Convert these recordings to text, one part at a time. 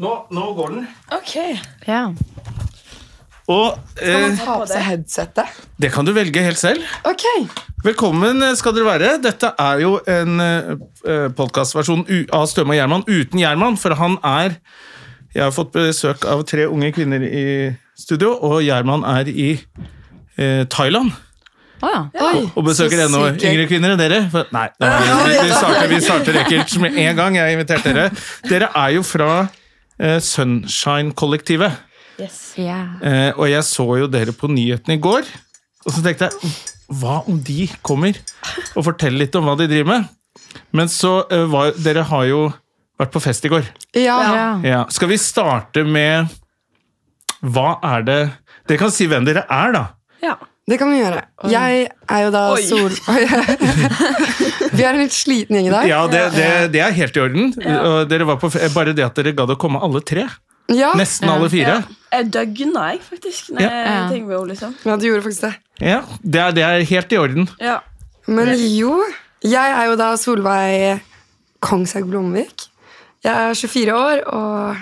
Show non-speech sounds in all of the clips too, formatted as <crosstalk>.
Nå, nå går den. Ok. Ja. Og eh, Ta på seg headsetet. det kan du velge helt selv. Ok. Velkommen skal dere være. Dette er jo en uh, podkastversjon av Støme og Gjerman uten Gjerman, for han er Jeg har fått besøk av tre unge kvinner i studio, og Gjerman er i eh, Thailand. Å ja. Oi, Og besøker så ennå sykt gøy. yngre kvinner enn dere. For, nei, var, vi, <laughs> vi, starter, vi starter ekkelt med en gang. Jeg har invitert dere. Dere er jo fra eh, Sunshine-kollektivet. Yes. Yeah. Eh, og jeg så jo dere på nyhetene i går, og så tenkte jeg hva om de kommer og forteller litt om hva de driver med? Men så eh, var Dere har jo vært på fest i går. Ja. ja. Ja. Skal vi starte med Hva er det Dere kan si hvem dere er, da. ja. Det kan vi gjøre. Jeg er jo da Oi. sol... <laughs> vi er en litt sliten gjeng i dag. Ja, det, det, det er helt i orden. Ja. dere var på, bare det at dere gadd å komme alle tre. Ja, Nesten alle fire. Jeg døgna, jeg, faktisk. Når Ja. jeg Ja. tenker liksom. ja du gjorde faktisk det. Ja, det er, det er helt i orden. Ja. Men jo, jeg er jo da Solveig Kongshaug Blomvik. Jeg er 24 år, og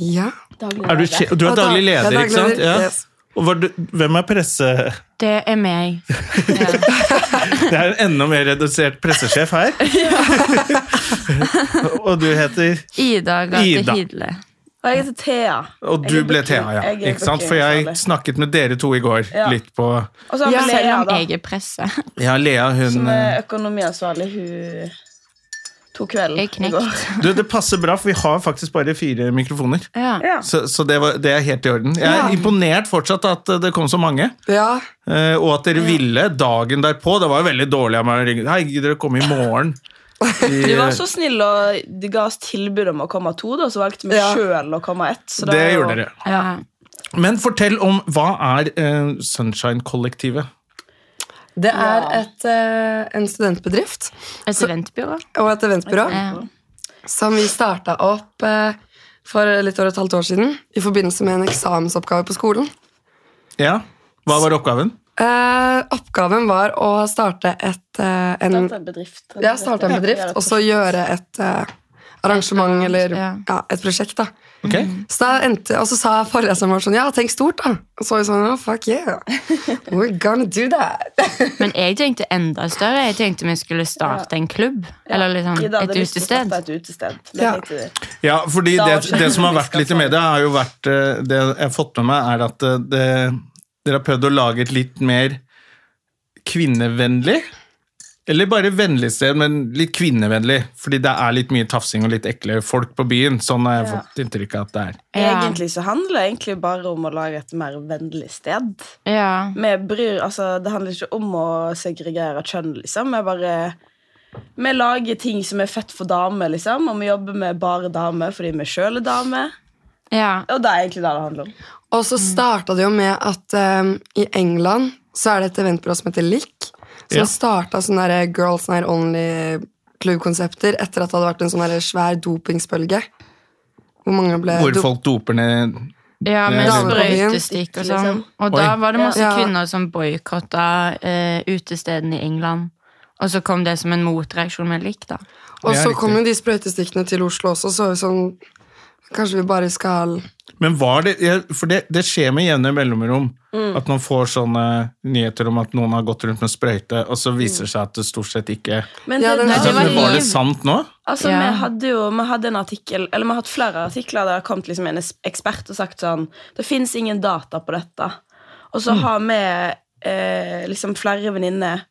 ja. Daglig Er du, leder. du er daglig er leder, ikke sant? Ja. yes. Og var du, hvem er presse... Det er meg. Ja. <laughs> Det er en enda mer redusert pressesjef her. <laughs> og du heter Ida Gate Hidle. Og jeg heter Thea. Og du ble Thea, ja. jeg Ikke sant? For jeg snakket med dere to i går. Ja. Litt på Og så har Ja, vi Selv Lea, om da. jeg er presse. Ja, Lea, hun Som eh, er økonomiansvarlig. Hun tok kvelden i går. <laughs> Du, Det passer bra, for vi har faktisk bare fire mikrofoner. Ja. Så, så det, var, det er helt i orden. Jeg er Ja. imponert fortsatt at det kom så mange. Ja, eh, Og at dere ville dagen derpå. Det var jo veldig dårlig av meg å ringe. Hei, gidder dere komme i morgen? <laughs> De var så snille, og de ga oss tilbud om å komme to, da, så valgte vi Ja. sjøl å komme ett. Så det jo- gjorde dere. Ja. Men fortell om hva er eh, Sunshine-kollektivet? Det er Ja. et, eh, en studentbedrift Et eventbyrå. og et eventbyrå Ja. som vi starta opp eh, for litt over et halvt år siden i forbindelse med en eksamensoppgave på skolen. Ja, Hva var oppgaven? Eh, oppgaven var å starte et, eh, en Starte en bedrift. Ja, starte en bedrift, og så gjøre et eh, arrangement eller Ja. ja, et prosjekt. da. Ok, Så da endte, Og så sa foreleseren vår sånn Ja, tenk stort, da. Og så var vi sånn oh, Fuck yeah. <laughs> We're gonna do that. <laughs> Men jeg tenkte enda større. Jeg tenkte vi skulle starte en klubb. Eller liksom sånn, et utested. Et utested. Ja. Ja, fordi det, det som har vært litt i media, har jo vært eh, Det jeg har fått med meg, er at eh, det, dere har prøvd å lage et litt mer kvinnevennlig Eller bare vennlig sted, men litt kvinnevennlig. Fordi det er litt mye tafsing og litt ekle folk på byen. Sånn har jeg Ja. fått inntrykk av at det er. Ja. Egentlig så handler det egentlig bare om å lage et mer vennlig sted. Ja. Vi bryr, altså, det handler ikke om å segregere kjønn, liksom. Vi bare Vi lager ting som er fett for damer, liksom. Og vi jobber med bare damer fordi vi sjøl er damer. ja. Og det er egentlig det det handler om. Og så starta det jo med at um, i England så er det et eventbyrå som heter LIC. Som Ja. har starta sånne der Girls Night Only-klubbkonsepter etter at det hadde vært en sånn svær dopingsbølge. Hvor mange ble Hvor folk doper ned Ja, med sprøytestikk og sånn. liksom. Og da var det masse Ja. kvinner som boikotta eh, utestedene i England. Og så kom det som en motreaksjon med lik, da. Og så kom jo de sprøytestikkene til Oslo også, så sånn Kanskje vi bare skal Men var det For det, det skjer med jevne mellomrom Mm. at man får sånne nyheter om at noen har gått rundt med sprøyte, og så viser det seg at det stort sett ikke Men det, det, det var Var det sant nå? Altså, Ja. Vi hadde jo vi hadde en artikkel, eller vi har hatt flere artikler der det har kommet liksom en ekspert og sagt sånn Det fins ingen data på dette. Og så har vi eh, liksom flere venninner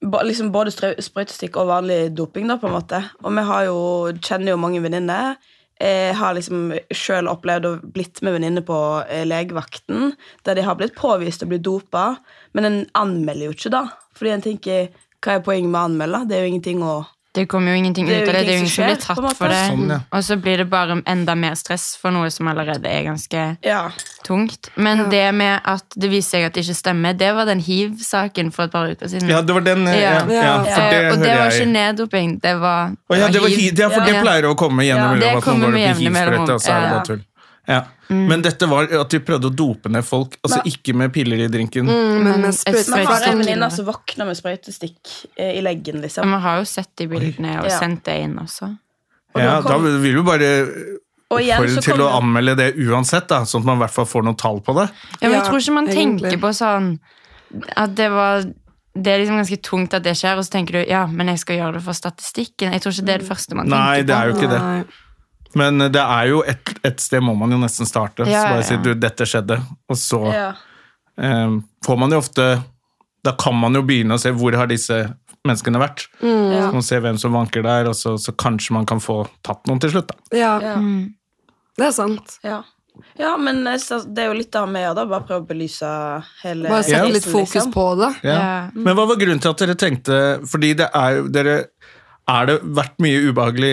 liksom både sprøytestikk og vanlig doping, da, på en måte. Og vi har jo, kjenner jo mange venninner. Jeg har liksom sjøl opplevd og blitt med venninner på eh, legevakten, der de har blitt påvist å bli dopa, men en anmelder jo ikke da. Fordi en tenker hva er poenget med å anmelde? Det er jo ingenting å Det Det kommer jo ingenting ut av det. Det er jo ingen som blir tatt for det. Sånn, ja. Og så blir det bare enda mer stress for noe som allerede er ganske Ja. tungt. Men det med at det viser seg at det ikke stemmer, det var den hiv-saken for et par uker siden. Ja, det var den eh, Ja, Ja. ja, for Eh, det og det var ikke neddoping, det var, ja, det var hi- ja, for det pleier å komme gjennom Ja, det kommer med jevne mellomrom. Det Ja. Mm. Men dette var at de prøvde å dope ned folk. Altså ikke med piller i drinken. Mm, men med sprøyte- har en venninne som våkner med sprøytestikk eh, i leggen, liksom. Man har jo sett de bildene og Ja. sendt det inn også. Og Ja, da da vil du bare oppfordre til kom å anmelde det uansett, da, sånn at man i hvert fall får noen tall på det. Ja, men jeg tror ikke man egentlig. tenker på sånn at det var det er liksom ganske tungt at det skjer, og så tenker du ja, men jeg skal gjøre det for statistikken. Jeg tror ikke det er det første man Nei, tenker det på. er jo ikke det. Men det er jo et, et sted må man jo nesten starte. Ja, så bare ja, si du, dette skjedde, og så ja. eh, får man jo ofte Da kan man jo begynne å se hvor har disse menneskene vært. Ja. Så man ser hvem som vanker der, og så, så kanskje man kan få tatt noen til slutt. da. Ja, Ja. det er sant. Ja. ja, men eh, det er jo litt av meg òg, da, bare prøve å belyse hele Bare sette litt fokus liksom. på det. Ja. Ja. Men hva var grunnen til at dere tenkte Fordi det er jo dere Er det vært mye ubehagelig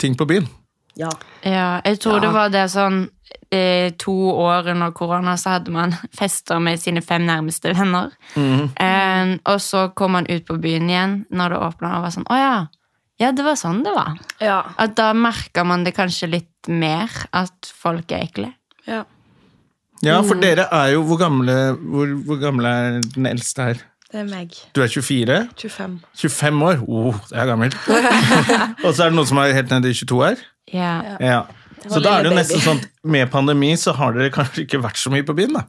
ting på byen? Ja. Ja, jeg tror Ja. det var det sånn eh, to år under korona så hadde man <laughs> fester med sine fem nærmeste venner. Eh, og så kom man ut på byen igjen når det åpna, og var sånn Å ja. Ja, det var sånn det var. Ja. At da merka man det kanskje litt mer, at folk er ekle. ja. Ja, for dere er jo Hvor gamle, hvor, hvor gamle er den eldste her? Det er meg. Du er 24? 25. 25 år? Oh, det er gammelt. <laughs> <laughs> og så er det noen som er helt nede i 22 her? Ja. Ja. Så da er det jo nesten sånn med pandemi så har dere kanskje ikke vært så mye på byen, da.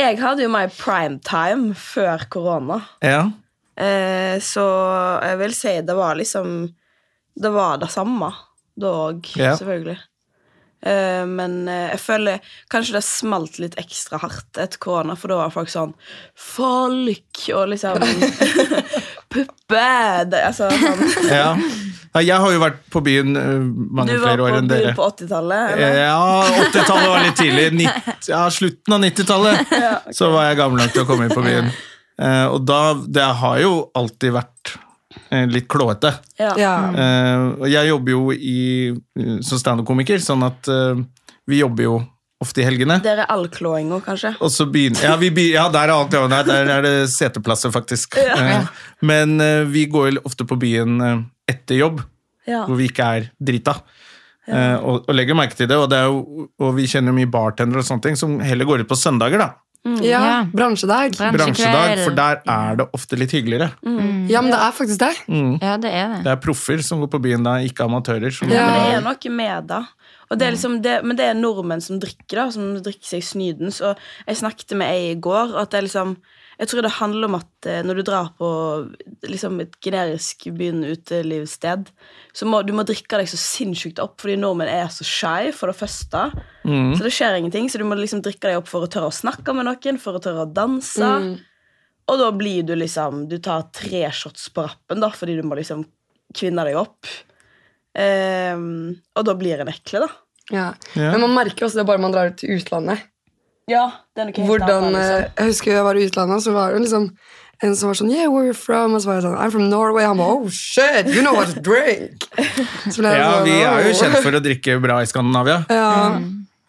Jeg hadde jo my prime time før korona. Ja. Eh, så jeg vil si det var liksom Det var det samme da òg, Ja. selvfølgelig. Eh, men eh, jeg føler kanskje det smalt litt ekstra hardt etter korona, for da var folk sånn Folk! Og liksom <laughs> Puppe! Det, altså, sånn. <laughs> ja. Ja, Jeg har jo vært på byen eh, mange flere år enn dere. Du var på byen på 80-tallet? Ja, 80-tallet var litt tidlig. <laughs> Nitt, ja, slutten av 90-tallet <laughs> så var jeg gammel nok til å komme inn på byen. Eh, og da Det har jo alltid vært eh, litt klåete. Ja. Ja. Eh, jeg jobber jo i, som standup-komiker, sånn at eh, vi jobber jo ofte i helgene. Der er allklåinga, kanskje? Begynner, ja, vi, be- ja, der er alt ja, der er det seteplasser, faktisk. Ja. men eh, vi går ofte på byen eh, etter jobb, Ja. hvor vi ikke er drita. Eh, og, og legger merke til det, og, det jo, og vi kjenner mye bartendere og sånne ting som heller går ut på søndager, da. Ja, Ja. bransjedag. Bransjedag, for der er det ofte litt hyggeligere. Ja, men det er faktisk det. Ja, det er det. Det er proffer som går på byen da, ikke amatører. Som Ja. Men det er noe med da. Og det er liksom det, men det er nordmenn som drikker, da, som drikker seg snydens. Og jeg snakket med ei i går, og at det er liksom Jeg tror det handler om at eh, når du drar på liksom et generisk byen utelivssted, så må du må drikke deg så sinnssykt opp, fordi nordmenn er så shy, for det første. Så det skjer ingenting, så du må liksom drikke deg opp for å tørre å snakke med noen, for å tørre å danse. Og da blir du liksom Du tar tre shots på rappen, da, fordi du må liksom kvinne deg opp. Um, og da blir en ekle, da. Ja. Ja. Men man merker også det bare man drar ut til utlandet. Ja, det er noe helt Hvordan, annet, eh, liksom. Jeg husker jeg var i utlandet, så var det liksom en som var sånn Yeah, where are you from? Og så var jeg sånn I'm from Norway. Han bare Oh shit, you know what to drink! Så ble jeg Ja, sånn, vi er jo kjent for å drikke bra i Skandinavia. Ja.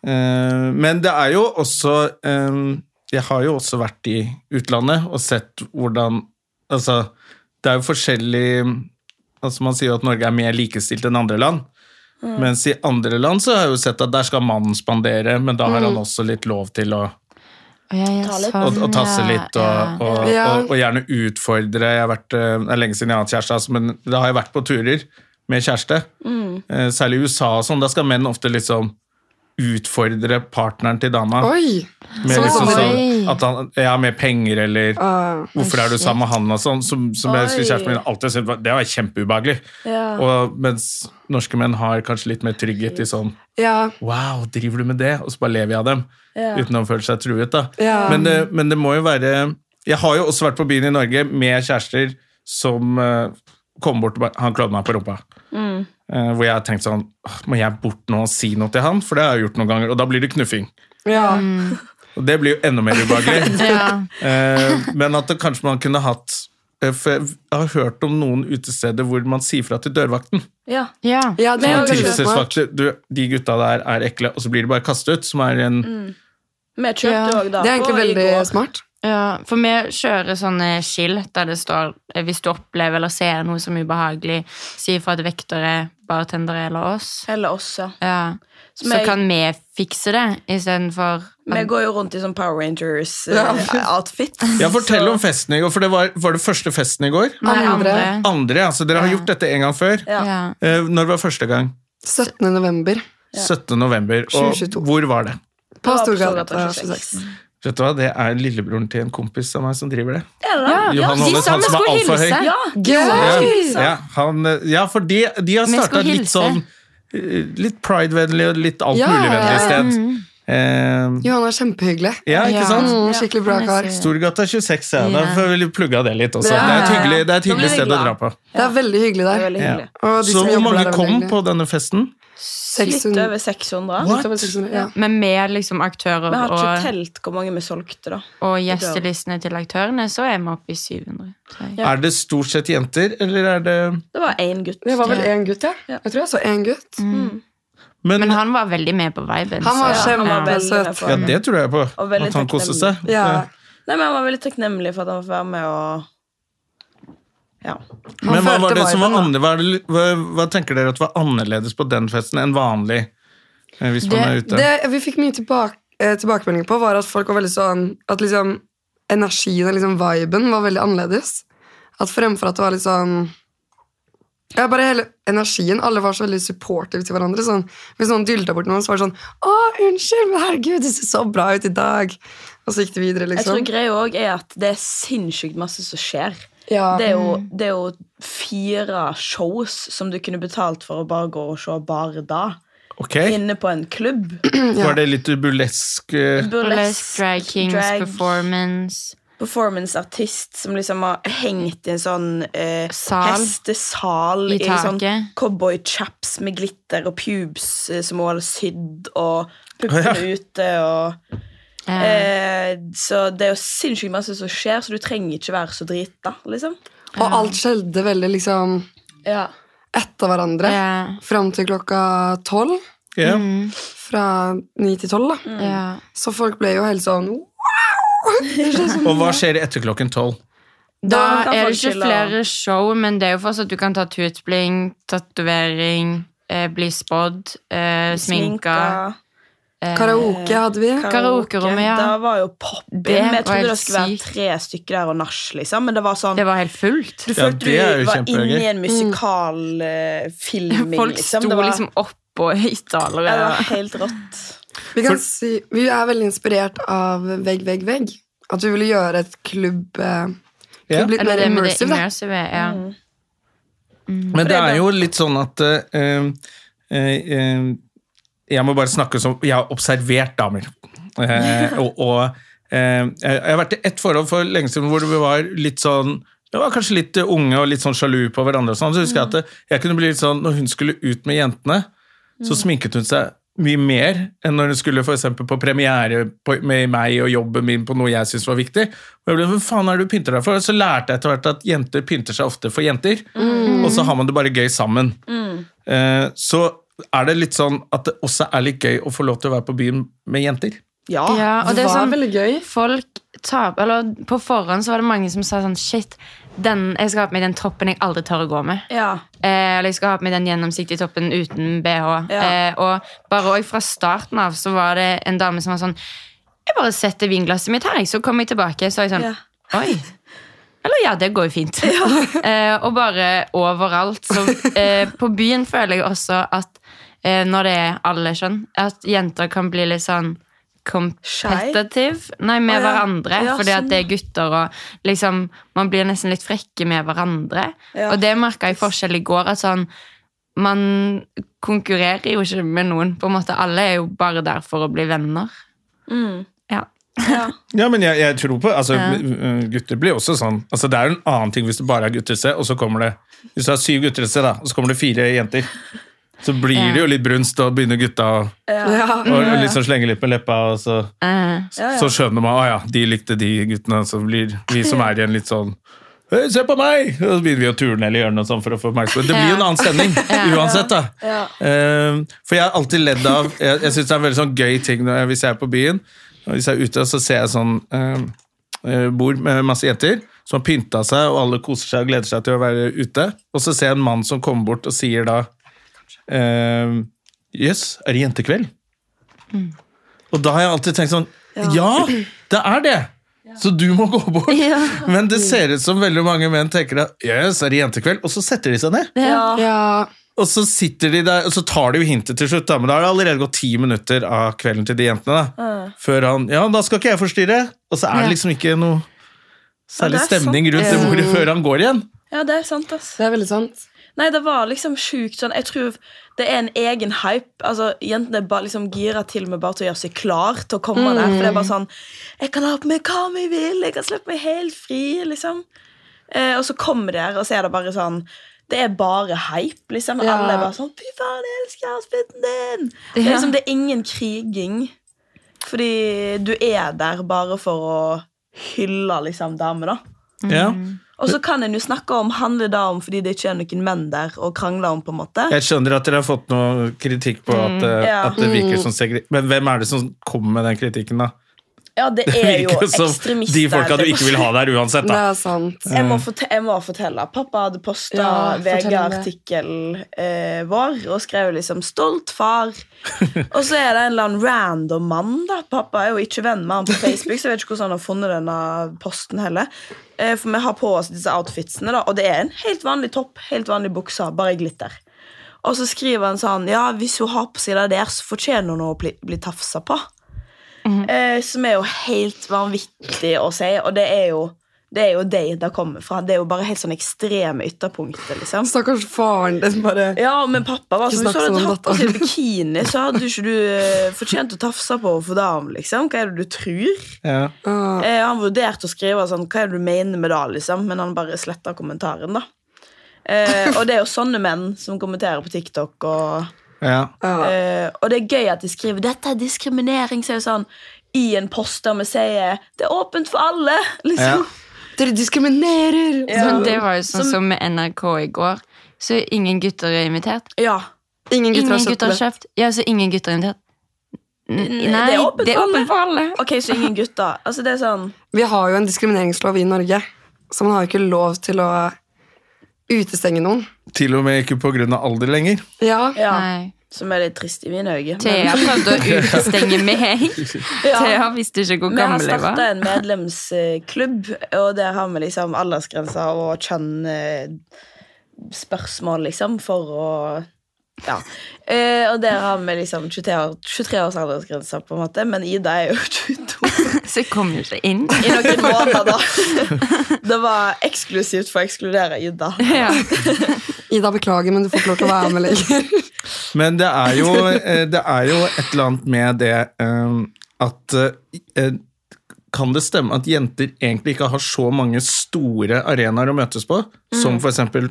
Mm. men det er jo også Jeg har jo også vært i utlandet og sett hvordan Altså, det er jo forskjellig altså Man sier jo at Norge er mer likestilt enn andre land. Mens i andre land så har jeg jo sett at der skal mannen spandere, men da har han også litt lov til å, litt. å, sånn, tasse litt og, ja. og, og, og gjerne utfordre. Jeg har vært, eh, Det er lenge siden jeg har hatt kjæreste, altså, men da har jeg vært på turer med kjæreste. Mm. Særlig i USA og sånn. Da skal menn ofte liksom utfordre partneren til dama. Oi! Med liksom som sånn at han ja, med penger eller Ah. Hvorfor er du sammen med han og sånn? Som, som jeg husker kjæresten min alltid syntes var- Det var kjempeubehagelig. Ja. Og mens norske menn har kanskje litt mer trygghet i sånn Ja. Wow, driver du med det? Og så bare lever jeg av dem. Ja. Uten å føle seg truet, da. Ja. Men, det, men det må jo være Jeg har jo også vært på byen i Norge med kjærester som uh, kom bort og bare Han klådde meg på rumpa. Eh, hvor jeg tenkte sånn Må jeg bort nå og si noe til han? For det har jeg gjort noen ganger. Og da blir det knuffing. ja. Og det blir jo enda mer ubehagelig. <laughs> Ja. uh, men at det, kanskje man kunne hatt eh, For jeg har hørt om noen utesteder hvor man sier fra til dørvakten. Ja. Ja. Ja, det er Sånn jo veldig smart. Du, de gutta der er ekle, og så blir de bare kastet ut. Som er en Vi kjørte Ja. jo òg da. Det er egentlig veldig smart. Ja, for vi kjører sånne skilt der det står eh, hvis du opplever eller ser noe som er ubehagelig, si ifra til vektere, bartendere eller oss. Eller oss, ja. Ja. Så Så vi- kan vi fikse det istedenfor Vi går jo rundt i sånn Power Rangers-outfit. <laughs> Ja, Fortell om festen i går, for det var, var det første festen i går? Nei, Andre. andre. Altså Dere har gjort dette en gang før. Ja. Ja. Eh, Når var første gang? 17. november 17. november. Og 2022. hvor var det? på Storgata 26. Vet du hva, Det er lillebroren til en kompis av meg som driver det. Ja? Johan de Holmes, sa han vi som er altfor høy. Ja, Ja, ja, han, eh, ja, for de, de har starta litt sånn Litt Litt pridevennlig og litt alt Ja, mulig vennlig ja, ja. sted. Eh, Johan er kjempehyggelig. ja, ikke sant? Mm, skikkelig bra kar. Storgata 26, ja. Da Ja. får vi plugga det litt også. Det er et ja, ja. hyggelig, det er et hyggelig sted å dra på. Det er veldig hyggelig er der. veldig Ja. hyggelig. Og de Så hvor mange kom på denne festen? Litt over 600. Litt over 600, Ja. Men med liksom aktører Vi har ikke og, telt hvor mange vi solgte, da. og gjestelistene til aktørene, så er vi oppe i 700. Ja. Er det stort sett jenter, eller er det Det var én gutt. Det var vel én gutt, ja. Ja. Jeg tror jeg så én gutt. Men, Men han var veldig med på viben. Han var så- kjempesøt. ja, det. det tror jeg på. At han koste seg. Ja. Nei, men Han var veldig takknemlig for at han fikk være med og Ja. Men hva var det som var annerledes? Hva, hva, hva tenker dere at var annerledes på den festen enn vanlig? hvis Hvis man er ute? Det vi fikk mye tilbake, eh, tilbakemeldinger på, var at folk var veldig sånn At liksom energien og liksom viben var veldig annerledes. At fremfor at det var litt sånn ja, bare hele energien. Alle var så veldig supportive til hverandre. Sånn, hvis noen dylta bort noen, så var det sånn 'Å, unnskyld, men herregud, det ser så bra ut i dag.' Og så gikk det videre, Jeg tror liksom. greia òg er at det er sinnssykt masse som skjer. Ja. Det er, jo, det er jo fire shows som du kunne betalt for å bare gå og se bare da. Okay. Inne på en klubb. <clears throat> Var det litt burlesk Burlesk, Burlesque, Drag Kings, drag, performance performanceartist som liksom har hengt i en sånn eh, Sal. hestesal I i, sånn cowboychaps med glitter og pubes eh, som hun hadde sydd, og puppene ja. ute og eh, Så det er jo sinnssykt masse som skjer, så du trenger ikke være så drita, liksom. Og alt skjedde veldig liksom Ja. etter hverandre. ja, Fram til klokka tolv. ja. mm, Fra ni til tolv, da. ja. Så folk ble jo helt sånn wow! <laughs> Og hva skjer etter klokken tolv? Da Da er det ikke flere show, men det er jo fortsatt at du kan ta tutbling, tatovering, eh, bli spådd, eh, sminka. eh, Karaoke hadde vi. Karaokerommet, ja. Da var jo pop-in. Det Jeg trodde det skulle være tre stykker der og nach, liksom. Men det var sånn Det var helt fullt. Du Ja, følte er du var inne i en musikal mm. filming, <laughs> Folk liksom. sto var, liksom oppå høyttalere. ja, det var helt rått. Vi, kan For- si, vi er veldig inspirert av Vegg, vegg, vegg. At vi ville gjøre et klubb, eh, Ja. klubb litt Eller mer det med det immersive. da. Mm. Mm. Men det er jo litt sånn at uh, uh, eh, Jeg må bare snakke som Jeg har observert damer. Eh, og og eh, jeg har vært i ett forhold for lenge siden hvor vi var litt sånn det var kanskje litt unge og litt sånn sjalu på hverandre. og sånn, så husker jeg at jeg kunne bli litt sånn, Når hun skulle ut med jentene, så sminket hun seg mye mer enn når hun skulle for på premiere på, med meg og jobben min på noe jeg syntes var viktig. Og jeg ble, Hva faen er det du pynter deg for? Og så lærte jeg etter hvert at jenter pynter seg ofte for jenter, og så har man det bare gøy sammen. Eh, så er det litt sånn at det også er litt gøy å få lov til å være på byen med jenter. Ja. Ja, og Det det er var sånn, veldig gøy. folk tar, eller På forhånd så var det mange som sa sånn Shit, den, jeg skal ha på meg den toppen jeg aldri tør å gå med. ja. Eh, eller jeg skal ha på meg den gjennomsiktige toppen uten bh. Ja. Eh, og bare også fra starten av så var det en dame som var sånn Jeg bare setter vinglasset mitt her, så kommer jeg tilbake. Så er jeg sånn Ja. Oi. Eller ja, det går jo fint. <laughs> eh, og bare overalt. Så eh, på byen føler jeg også at når det er alle skjønn, at jenter kan bli litt sånn competitive Nei, med oh, ja. hverandre. Ja, fordi sånn, at det er gutter, og liksom Man blir nesten litt frekke med hverandre. Ja. Og det merka jeg forskjell i går. At sånn Man konkurrerer jo ikke med noen. På en måte Alle er jo bare der for å bli venner. Mm. Ja. ja. <laughs> Ja, men jeg, jeg tror på altså, Ja. Gutter blir også sånn. Altså, det er jo en annen ting hvis det bare er gutter og så kommer det Hvis du har syv gutter da, og så kommer det fire jenter. Så blir Ja. det jo litt brunst, og begynner gutta å liksom slenge litt med leppa, og så, Eh, Ja, ja. så skjønner man at ja, de likte de guttene, så blir vi som er igjen litt sånn «Hei, Se på meg! Og så begynner vi å turne eller gjøre noe sånt for å få oppmerksomhet. Det blir jo en annen stemning <laughs> uansett, da. Ja. Eh, for jeg har alltid ledd av Jeg, jeg syns det er en veldig sånn gøy ting når jeg, hvis jeg er på byen. Og hvis jeg er ute, så ser jeg sånn eh, bord med masse jenter som har pynta seg, og alle koser seg og gleder seg til å være ute. Og så ser jeg en mann som kommer bort og sier da eh, yes, er det jentekveld? Og da har jeg alltid tenkt sånn Ja, det er det! Så du må gå bort. <laughs> Men det ser ut som veldig mange menn tenker at jøss, er det jentekveld? Og så setter de seg ned. Ja. Ja, Og så sitter de der, og så tar de jo hintet til slutt, da, men da har det allerede gått ti minutter av kvelden til de jentene. da. Før han Ja, da skal ikke jeg forstyrre. Og så er det liksom ikke noe særlig Ja, stemning rundt det bordet før han går igjen. ja, det er sant, ass. det er veldig sant. Nei, det var liksom sjukt sånn Jeg tror det er en egen hype. Altså, Jentene er bare liksom gira til med bare til å gjøre seg klar til å komme der. For det er bare sånn Jeg kan ha på meg hva vi vil, jeg kan slippe meg helt fri, liksom. Eh, og så kommer de der, og så er det bare sånn Det er bare hype, liksom. Ja. Alle er bare sånn Fy faen, jeg elsker outfiten din! Det er, liksom, det er ingen kriging. Fordi du er der bare for å hylle liksom damer, da. Ja. Og så kan en jo snakke om handler det om fordi det ikke er noen menn der og krangler om, på en måte. Jeg skjønner at dere har fått noe kritikk på at, mm, Ja. at det virker som segre... Men hvem er det som kommer med den kritikken, da? Ja, det Det er jo ekstremister. de folka du ikke vil ha der uansett, Det er sant. Jeg må, jeg må fortelle. Pappa hadde posta Ja, fortell om det. VG-artikkel eh, vår og skrev liksom 'stolt far'. <laughs> og så er det en eller annen random mann. da Pappa er jo ikke venn med han på Facebook, så jeg vet ikke hvordan han har funnet denne posten heller. Eh, for vi har på oss disse outfitsene, da og det er en helt vanlig topp, helt vanlig bukse, bare i glitter. Og så skriver han sånn Ja, hvis hun har på seg det der, så fortjener hun å bli, bli tafsa på. Eh, som er jo helt vanvittig å si, og det er jo det er jo det det kommer fra. Det er jo bare helt sånn ekstreme ytterpunkter. liksom Stakkars faren din bare Ja, men pappa var sånn Hvis du hadde sånn om tatt på deg bikini, så hadde ikke du eh, fortjent å tafse på for dam. liksom Hva er det du tror? Ja. Uh. Eh, han vurderte å skrive sånn Hva er det du mener med det, liksom? Men han bare sletta kommentaren, da. Eh, og det er jo sånne menn som kommenterer på TikTok. Og, Ja. ja. eh, og det er gøy at de skriver 'dette er diskriminering', så er det sånn i en post der vi sier 'det er åpent for alle'. <laughs> liksom Dere diskriminerer! Ja. Men det var jo sånn Som- som med NRK i går. Så ingen gutter er invitert. Ja. Ingen gutter Ingen har kjøpt gutter har kjøpt. Ja, så ingen gutter er invitert. N- det er åpent det er for alle. for alle. Ok, så ingen gutter. Altså, det er sånn Vi har jo en diskrimineringslov i Norge, så man har jo ikke lov til å utestenge noen. Til og med ikke av alder lenger. Ja, ja, Som er litt trist i mine øyne. Thea prøvde å <laughs> utestenge meg. Ja. Thea visste ikke hvor Vi har gammel starta en medlemsklubb, og der har vi liksom aldersgrenser og kjønn-spørsmål, liksom, for å Ja. Eh, og der har vi liksom 23, år- 23 års aldersgrense, på en måte, men Ida er jo <laughs> 22 Så jeg kom jo ikke inn. i noen <laughs> måneder. Det var eksklusivt for å ekskludere Ida. <laughs> Ja. Ida, beklager, men du får ikke lov til å være med lenger. <laughs> Men det er jo, eh, det er jo et eller annet med det eh, at eh, Kan det stemme at jenter egentlig ikke har så mange store arenaer å møtes på, som for eksempel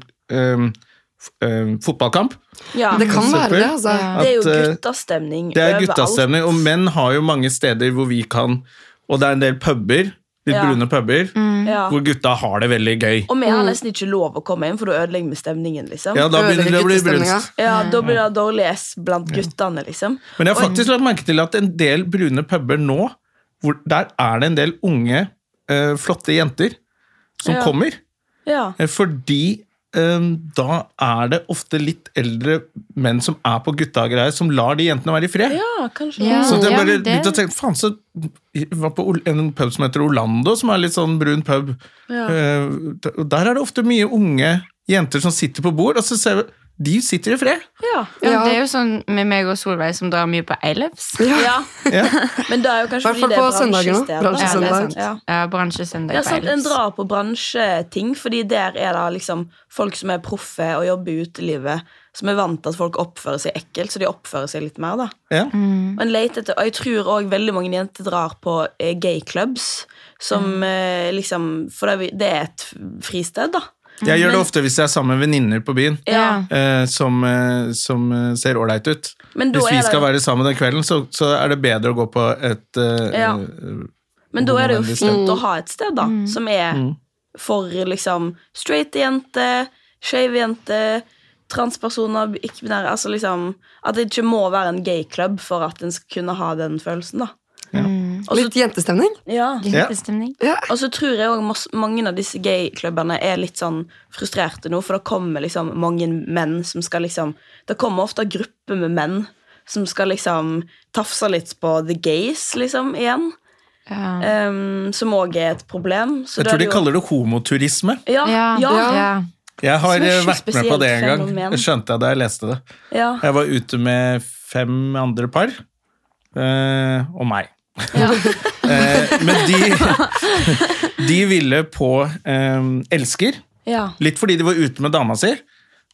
fotballkamp? Ja. Det kan være det, altså. Ja. Det er jo At, guttastemning Det er overalt. guttastemning, og menn har jo mange steder hvor vi kan Og det er en del puber, litt Ja. brune puber, mm. hvor gutta har det veldig gøy. Og vi har nesten ikke lov å komme inn, for da ødelegger vi stemningen. liksom Ja, da begynner det å bli brunst. Ja, Da blir det dårlig S blant guttene, liksom. Men jeg har faktisk lagt merke til at en del brune puber nå, hvor, der er det en del unge, eh, flotte jenter som Ja. kommer. Ja. Eh, Fordi da er det ofte litt eldre menn som er på gutta-greier, som lar de jentene være i fred. Ja, kanskje. Ja. Så jeg bare ja, det- å tenke, faen så var på en pub som heter Orlando, som er litt sånn brun pub. Ja. Eh, Der er det ofte mye unge jenter som sitter på bord, og så ser vi de sitter i fred. Ja. Ja, Ja. det er jo sånn med meg og Solveig som drar mye på Eilefs. ja. Ja. <laughs> Men da er jo kanskje fordi det er bransjested. Ja, Bransjesøndag. Ja. Ja, bransjesøndag Ja, sant, En drar på bransjeting, fordi der er det liksom folk som er proffe og jobber i utelivet, som er vant til at folk oppfører seg ekkelt, så de oppfører seg litt mer. da Ja. Mm. Og etter, og jeg tror òg veldig mange jenter drar på eh, gayclubs, som mm. liksom For er, det er et fristed, da. Jeg gjør det ofte hvis jeg er sammen med venninner på byen. Ja. eh, som, eh, som eh, ser ålreit ut. Men da Hvis vi er det- skal være sammen den kvelden, så, så er det bedre å gå på et eh, Ja. eh, Men da er det jo Homovennlig fint å ha et sted da som er for liksom straight jente, skeiv jente, transpersoner, ikke-binære Altså liksom At det ikke må være en gayklubb for at en skal kunne ha den følelsen, da. Og så- Litt jentestemning. ja. Jentestemning. Og så tror jeg også mange av disse gayklubbene er litt sånn frustrerte nå, for det kommer liksom mange menn som skal liksom Det kommer ofte grupper med menn som skal liksom tafse litt på the gays, liksom, igjen. Ja. Um, som òg er et problem. Så Jeg tror de jo- kaller det homoturisme. Ja, Ja. ja, ja. ja. Jeg har eh, vært med på det en gang. fenomen. Det skjønte jeg da jeg leste det. ja. Jeg var ute med fem andre par, Uh, og meg. <laughs> eh, men de, <laughs> de ville på um, Elsker, litt fordi de var ute med dama si,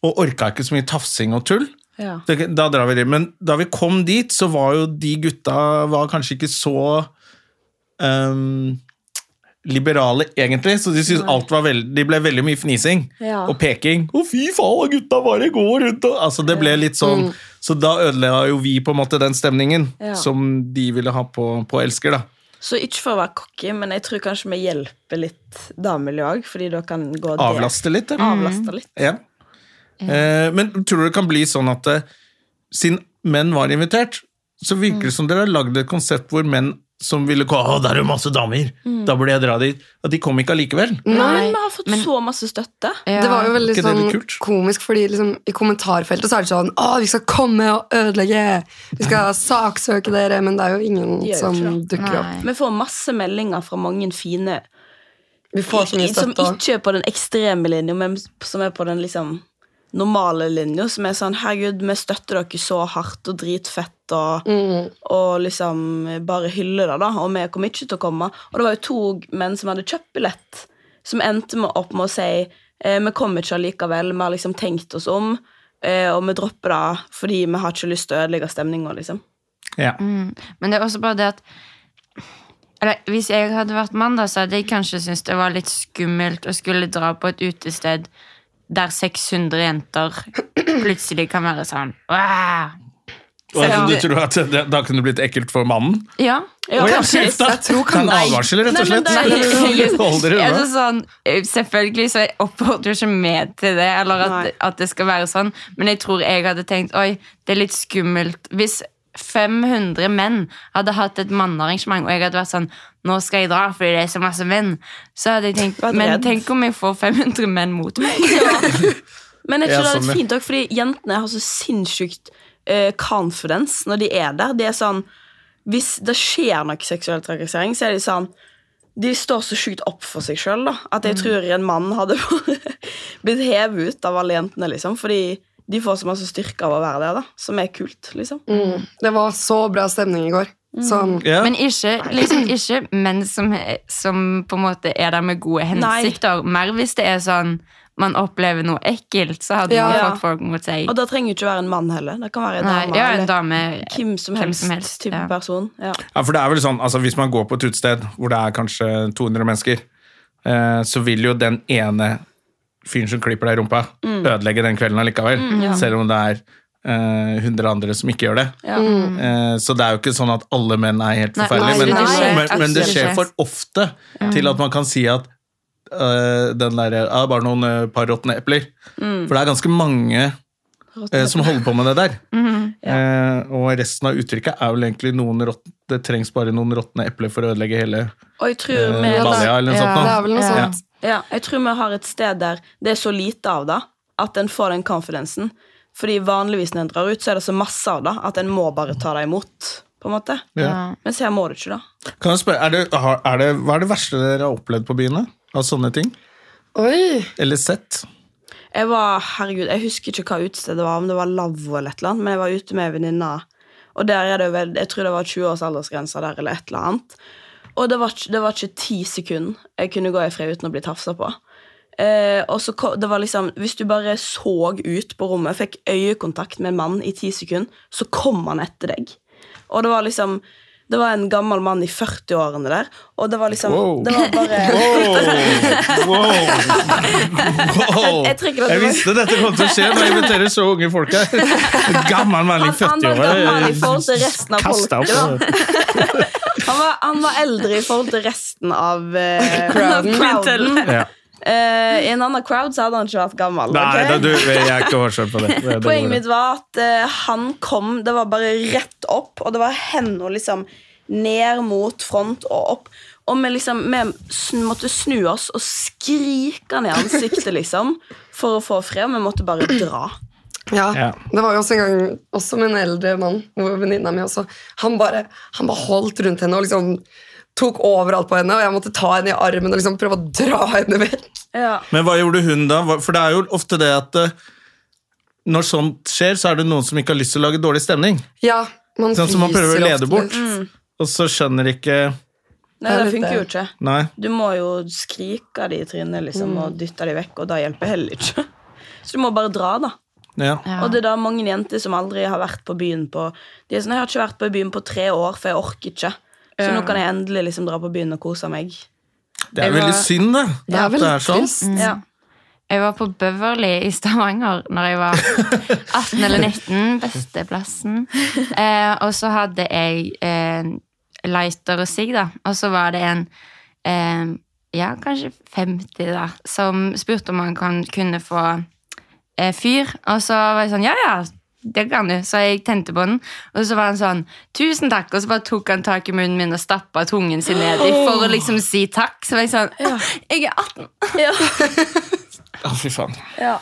og orka ikke så mye tafsing og tull. ja. Da drar vi dit. Men da vi kom dit, så var jo de gutta var kanskje ikke så ehm, liberale, egentlig. Så de syntes alt var veldig de ble veldig mye fnising Ja. og peking. 'Å, fy faen, gutta bare går rundt og Altså, det ble litt sånn Så da ødela jo vi på en måte den stemningen Ja. som de ville ha på, på Elsker, da. Så ikke for å være cocky, men jeg tror kanskje vi hjelper litt damemiljøet òg, fordi da kan gå det- Avlaste litt. eller? Avlaste litt. Ja. Eh, men tror du det kan bli sånn at eh, siden menn var invitert, så virker det som dere har lagd et konsept hvor menn som ville gå Å, der er jo masse damer! Da burde jeg dra dit. Og de kom ikke allikevel. Nei, men vi har fått så masse støtte. Ja. Det var jo veldig sånn litt komisk, fordi liksom, i kommentarfeltet så er det sånn Å, vi skal komme og ødelegge! Vi skal <laughs> saksøke dere! Men det er jo ingen jo som ikke dukker opp. Nei. Vi får masse meldinger fra mange fine Vi får så mye som ikke er på den ekstreme linja, men som er på den liksom normale linja. Som er sånn 'Herregud, vi støtter dere så hardt og dritfett', og, Mm. og liksom bare hyller det, da. Og vi kommer ikke til å komme. Og det var jo to menn som hadde kjøpt billett, som endte med opp med å si eh, 'Vi kommer ikke allikevel, vi har liksom tenkt oss om', eh, og vi dropper det fordi vi har ikke lyst til å ødelegge stemninga, liksom. Ja. Mm. Men det er også bare det at eller, Hvis jeg hadde vært mann, da, så hadde jeg kanskje syntes det var litt skummelt å skulle dra på et utested der 600 jenter plutselig kan være sånn «Wow!» Ja. du tror at det, da kunne det blitt ekkelt for mannen? Ja. Ja, oh, ja, kanskje. shit. Jeg tror Det er en advarsel, rett og slett. Nei, nei, nei. Altså sånn, eh, selvfølgelig så oppfordrer jeg ikke med til det, eller at, at det skal være sånn, men jeg tror jeg hadde tenkt oi, det er litt skummelt. Hvis 500 menn hadde hatt et mannearrangement, og jeg hadde vært sånn nå skal jeg dra fordi det er så masse menn, så hadde jeg tenkt men tenk om jeg får 500 menn mot meg. <laughs> Men jeg tror det er litt fint òg, fordi jentene har så sinnssykt uh, confidence når de er der. Det er sånn Hvis det skjer noe seksuell trakassering, så er de sånn De står så sjukt opp for seg sjøl. At Mm. jeg tror en mann hadde <laughs> blitt hevet ut av alle jentene, liksom. Fordi de får så masse styrke av å være der, da. Som er kult, liksom. Mm. Det var så bra stemning i går. Sånn Ja. Men ikke, liksom, ikke menn som, som på en måte er der med gode hensikter. Mer hvis det er sånn man opplever noe ekkelt, så hadde Ja. man fått folk mot seg. Og det trenger jo ikke være en mann heller. Det kan være en Nei, dame. ja, en dame hvem som hvem helst, som helst, type ja. person. Ja. Ja, for det er vel sånn, altså Hvis man går på et utested hvor det er kanskje 200 mennesker, eh, så vil jo den ene fyren som klipper deg i rumpa, Mm. ødelegge den kvelden allikevel. Selv om det er eh, 100 andre som ikke gjør det. Ja. Mm. så det er jo ikke sånn at alle menn er helt forferdelige. men, men, men det skjer for ofte til at man kan si at uh, den derre uh, Bare noen uh, par råtne epler. For det er ganske mange eh, som holder på med det der. Eh, og resten av uttrykket er vel egentlig noen rått, det trengs bare noen råtne epler for å ødelegge hele Og jeg tror eh, vi Balja eller noe Ja. sånt. Det er vel noe sånt. Ja, jeg tror vi har et sted der det er så lite av det, at en får den confidensen. Fordi vanligvis når en drar ut, så er det så masse av det at en må bare ta det imot. på en måte. Ja. Mens her må du ikke, da. Kan jeg spørre, er det, er det, Hva er det verste dere har opplevd på byene? Av sånne ting? Oi! Eller sett? Jeg var, herregud, jeg husker ikke hva utestedet det var, om det var Lavvo eller et eller annet, men jeg var ute med venninna, og der er det jo vel, jeg tror det var 20 års aldersgrense der, eller et eller annet. Og det var, det var ikke ti sekunder jeg kunne gå i fred uten å bli tafsa på. Eh, og så det var liksom, Hvis du bare så ut på rommet, fikk øyekontakt med en mann i ti sekunder, så kom han etter deg. Og det var liksom Det var en gammel mann i 40-årene der, og det var liksom Wow. Det var bare <laughs> Wow! wow. Jeg jeg, det Jeg visste dette kom til å skje når jeg inviterer så unge folk her. En Gammel mann i Han, han var gammel i 40-åra. forhold til resten av folket. opp. <laughs> Han var, han var eldre i forhold til resten av uh, Crowden. crowden. Ja. Eh, I en annen crowd så hadde han ikke vært gammel. Nei, okay? da, du, jeg er ikke hårsår på det. det, det Poenget mitt var at uh, han kom Det var bare rett opp, og det var henda liksom ned mot front og opp. Og vi liksom Vi måtte snu oss og skrike i ansiktet, liksom, for å få fred. Vi måtte bare dra. Ja, Ja. Det var jo også en gang også med en eldre mann, venninna mi også han bare, han bare holdt rundt henne og liksom tok overalt på henne, og jeg måtte ta henne i armen og liksom prøve å dra henne vekk. Ja. Men hva gjorde hun da? For det er jo ofte det at eh, når sånt skjer, så er det noen som ikke har lyst til å lage dårlig stemning. Ja, man Sånn som man prøver å lede bort. mm. Og så skjønner ikke Nei, Det er funker jo ikke. Nei. Du må jo skrike de i trynet liksom, og dytte de vekk, og da hjelper heller ikke. <laughs> Så du må bare dra, da. Ja. Ja. Og det er da mange jenter som aldri har vært på byen på De er sånn, jeg har ikke vært på byen på tre år, for jeg orker ikke. Så nå kan jeg endelig liksom dra på byen og kose meg. Det er var, veldig synd, det. Det er det er sånn. Mm. Ja. Jeg var på Beverly i Stavanger når jeg var 18 eller 19. Besteplassen. Eh, og så hadde jeg eh, lighter og sigg, da. Og så var det en eh, ja, kanskje 50 da, som spurte om han kan, kunne få eh, fyr. Og så var jeg sånn, ja, ja, det kan du. Så jeg tente på den. Og så var han sånn, tusen takk. Og så bare tok han tak i munnen min og stappa tungen sin ned i for å liksom si takk. Så var jeg sånn, jeg er 18. Ja. <laughs> Å, fy faen. Ja.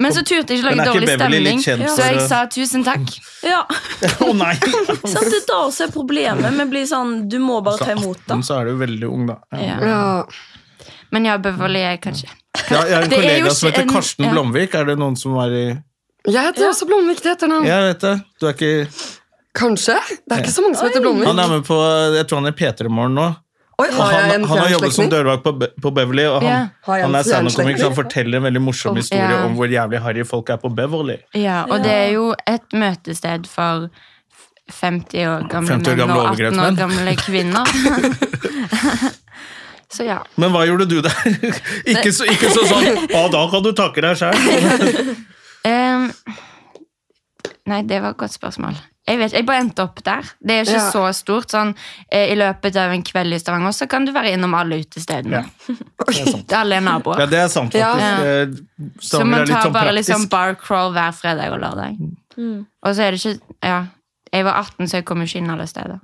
Men så turte jeg ikke lage ikke dårlig stemning, kjent så jeg sa tusen takk. ja. <laughs> Å nei! Så det er da også er problemet. Vi blir sånn, du må bare ta imot, da. så er du veldig ung, da. Ja. Ja. Men ja, Beverly er kanskje Ja, jeg har en Det kollega som heter en- Karsten ja. Blomvik. Er det noen som var i Jeg heter også Blomvik Det heter han. Jeg vet det. Du er ikke Kanskje? Det er ikke så mange som heter Blomvik. Han er med på Jeg tror han er i P3 Morgen nå. Oi, har jeg han, en han har jobbet som dørvakt på, på Beverly, og han, en han er standup-komiker, så han forteller en veldig morsom oh, historie ja. om hvor jævlig harry folk er på Beverly. Ja, og det er jo et møtested for 50 år gamle 50 år menn og 18 år gamle kvinner. <laughs> så ja. Men hva gjorde du der? <laughs> ikke, så, ikke så sånn Å, da kan du takke deg sjøl. <laughs> Ehm, nei, det var et godt spørsmål. Jeg vet, jeg bare endte opp der. Det er ikke Ja. så stort. Sånn, eh, I løpet av en kveld i Stavanger så kan du være innom alle utestedene. <laughs> <laughs> Alle er naboer. Ja, det er sant, faktisk. Ja. Så man er litt tar sånn bare liksom bar crawl hver fredag og lørdag. Og så er det ikke Ja, jeg var 18, så jeg kom ikke inn alle steder.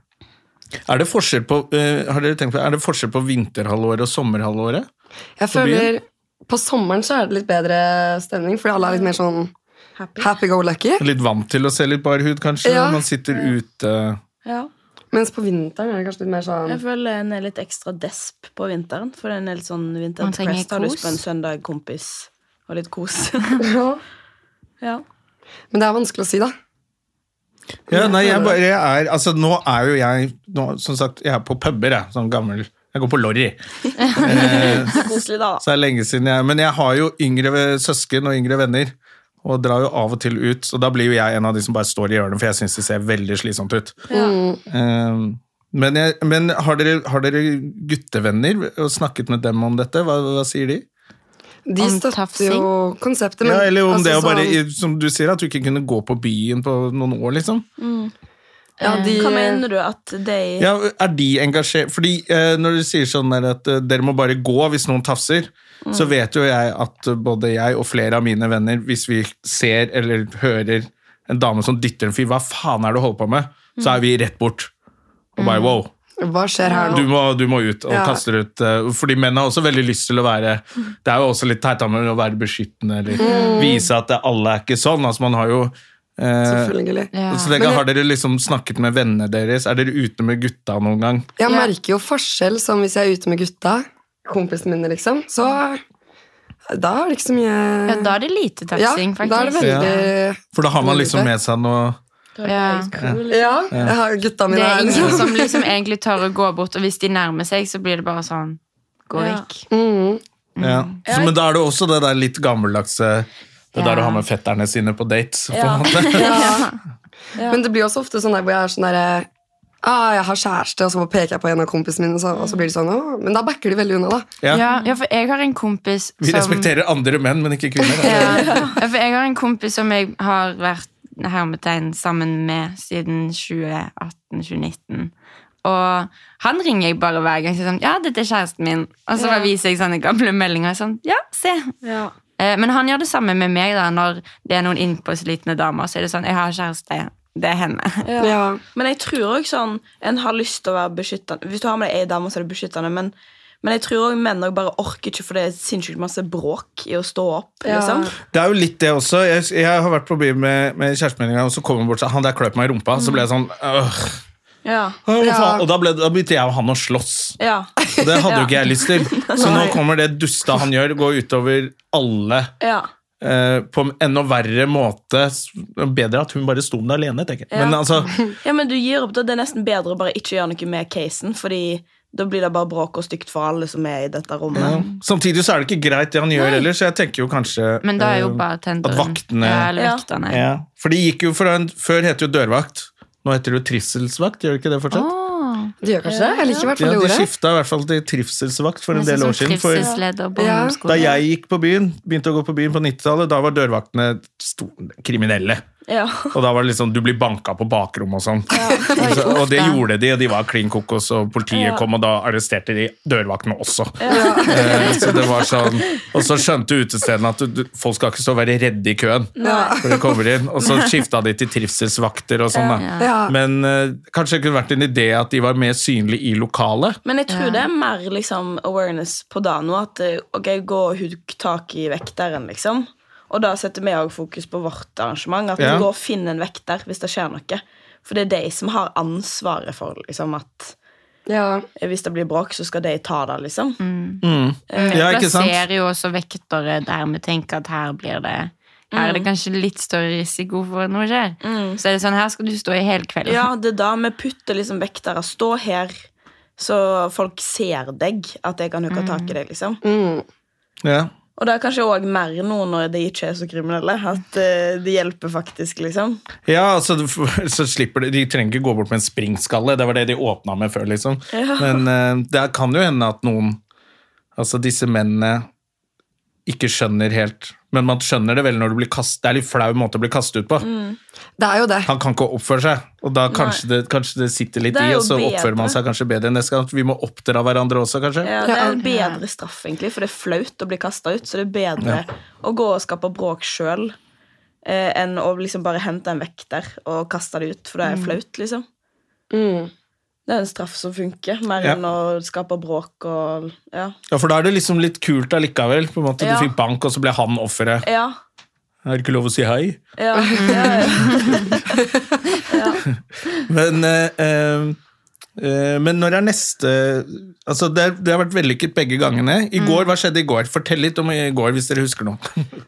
Er det forskjell på uh, Har dere tenkt på Er det forskjell på vinterhalvåret og sommerhalvåret? Jeg føler På sommeren så er det litt bedre stemning, fordi alle er litt mer sånn Happy. happy-go-lucky. Litt vant til å se litt bar hud, kanskje? Ja. Man sitter ute Ja. Mens på vinteren er det kanskje litt mer sånn Jeg føler en er litt ekstra desp på vinteren, for en er litt sånn vinterdepressed. Har lyst kos. på en søndag kompis og litt kos. <laughs> ja. ja. Men det er vanskelig å si, da. Ja, nei, jeg bare jeg er Altså, nå er jo jeg nå, Som sagt, jeg er på puber, jeg. Sånn gammel Jeg går på Lorry. Så <laughs> koselig, da. Så det er lenge siden jeg Men jeg har jo yngre søsken og yngre venner. Og drar jo av og til ut, så da blir jo jeg en av de som bare står i hjørnet, for jeg syns det ser veldig slitsomt ut. Um, men jeg, men har, dere, har dere guttevenner og snakket med dem om dette? Hva, hva sier de? De støtter jo konseptet, men ja, eller om altså, det å bare, sånn- som du sier, at du ikke kunne gå på byen på noen år, liksom. Ja, de, Hva mener du at de Ja, Er de engasjert? Fordi eh, når du sier sånn der at eh, dere må bare gå hvis noen tafser, så vet jo jeg at eh, både jeg og flere av mine venner, hvis vi ser eller hører en dame som dytter en fyr, hva faen er det du holder på med? Så er vi rett bort. Og bare wow, Hva skjer her du nå? må, du må ut og Ja. kaste ut. eh, Fordi menn har også veldig lyst til å være Det er jo også litt teit av meg å være beskyttende eller vise at alle er ikke sånn. Altså man har jo eh, Selvfølgelig. Ja. så dere, Men Har dere liksom snakket med vennene deres? Er dere ute med gutta noen gang? Jeg Ja. merker jo forskjell som hvis jeg er ute med gutta, kompisene mine, liksom. Så da er det ikke så mye Ja, da er det lite taxing, Ja, da er det veldig... veldig For da har man liksom med seg noe Ja. Ja, jeg har gutta Det mine er her. ingen Liksom. som liksom egentlig tør å gå bort, og hvis de nærmer seg, så blir det bare sånn Gå Ja. vekk. Mm. ja. Så, Men da er det også det der litt gammeldagse Det der Ja. å ha med fetterne sine på dates. På en måte. <laughs> Ja. Men det blir også ofte sånn der hvor jeg er sånn derre ah, jeg har kjæreste, og så peker jeg på en av kompisene mine, så, og så blir de sånn Åh, Men da backer de veldig unna, da. Ja. Ja, ja, for jeg har en kompis som Vi respekterer andre menn, men ikke kvinner. ja, ja, for jeg har en kompis som jeg har vært hermetegn sammen med siden 2018-2019. Og han ringer jeg bare hver gang. Så sånn, ja, dette er kjæresten min. Og så Ja. viser jeg sånne gamle meldinger. Sånn, ja, se. Ja. Eh, Men han gjør det samme med meg da, når det er noen innpåslitne damer. Så er det sånn, jeg har kjæreste, det er henne. <laughs> Ja. Ja. Men jeg tror også sånn En har lyst til å være beskyttende Hvis du har med deg ei dame, så er det beskyttende, men, men jeg tror også menn også bare orker ikke, for det er sinnssykt masse bråk i å stå opp. Ja. Liksom. Det er jo litt det også. Jeg, jeg har vært på by med, med kjærestemeldinga, og så kommer han bort og sier han der kløp meg i rumpa. Så ble jeg sånn øh, Ja. Ja. Og da, ble, da begynte jeg og han å slåss. Ja. Og det hadde jo ikke jeg lyst til. <laughs> Så nå kommer det dusta han gjør, gå utover alle ja. eh, på en enda verre måte. Bedre at hun bare sto med det alene, tenker jeg. Men altså, <laughs> ja, men du gir opp da. Det er nesten bedre å bare ikke gjøre noe med casen, fordi da blir det bare bråk og stygt for alle som er i dette rommet. ja. Samtidig så er det ikke greit det han gjør heller, så jeg tenker jo kanskje Men da er jo eh, at vaktene- ja, eller Ja. ja. For de gikk jo en Før het det jo dørvakt. Nå heter det jo trivselsvakt, gjør det ikke det fortsatt? Åh, De gjør kanskje det? Jeg liker i hvert fall Ja, de ordet. skifta i hvert fall til trivselsvakt for en del år siden. For Ja. da jeg gikk på byen, begynte å gå på byen på 90-tallet, da var dørvaktene kriminelle. Ja. Og da var det liksom, du blir banka på bakrommet og sånn. Og og det gjorde de, og de var klin kokos, og politiet Ja. kom, og da arresterte de dørvaktene også. <laughs> Eh, så det var sånn, og så skjønte utestedene at du, du, folk skal ikke stå og være redde i køen når de kommer inn, og så skifta de til trivselsvakter og sånn. da. Ja. Men eh, kanskje det kunne vært en idé at de var mer synlige i lokalet. Men jeg tror det er mer liksom, awareness på da nå. At eh, ok, gå og hugg tak i vekteren, liksom. Og da setter vi òg fokus på vårt arrangement. At Ja. vi går og finner en vekter hvis det skjer noe. For det er de som har ansvaret for liksom, at Ja. eh, hvis det blir bråk, så skal de ta det, liksom. Mm. Mm. Ja, ikke sant? plasserer jo også vektere der vi tenker at her blir det her er det kanskje litt større risiko for at noe skjer. Så er det sånn, her skal du stå i hele kvelden. Ja, det er da vi putter liksom vektere. Stå her, så folk ser deg. At jeg kan hooke tak i deg, liksom. Mm. Ja. Og det er kanskje òg mer nå når de ikke er så kriminelle. At eh, det hjelper faktisk, liksom. Ja, altså, <laughs> så slipper de, de trenger ikke gå bort med en springskalle. Det var det de åpna med før, liksom. Ja. <laughs> Men eh, det kan jo hende at noen Altså disse mennene ikke skjønner helt Men man skjønner det vel når du blir kastet Det er litt flau måte å bli kastet ut på. Mm. Det er jo det. Han kan ikke oppføre seg, og da kanskje det, kanskje det sitter litt Det i, og så bedre. oppfører man seg kanskje bedre neste gang. Vi må oppdra hverandre også, kanskje. Ja, det er en bedre straff, egentlig, for det er flaut å bli kasta ut. Så det er bedre å gå og skape bråk sjøl eh, enn å liksom bare hente en vekter og kaste det ut, for det er flaut, liksom. Mm. Det er en straff som funker, mer Ja. enn å skape bråk og Ja. Ja, For da er det liksom litt kult allikevel. På en måte. Ja. Du fikk bank, og så ble han offeret. Ja. Er det ikke lov å si hei? Ja, ja, ja. <laughs> Men, eh, eh, eh, men når er neste Altså, det, det har vært vellykket begge gangene. I går, Hva skjedde i går? Fortell litt om i går, hvis dere husker noe.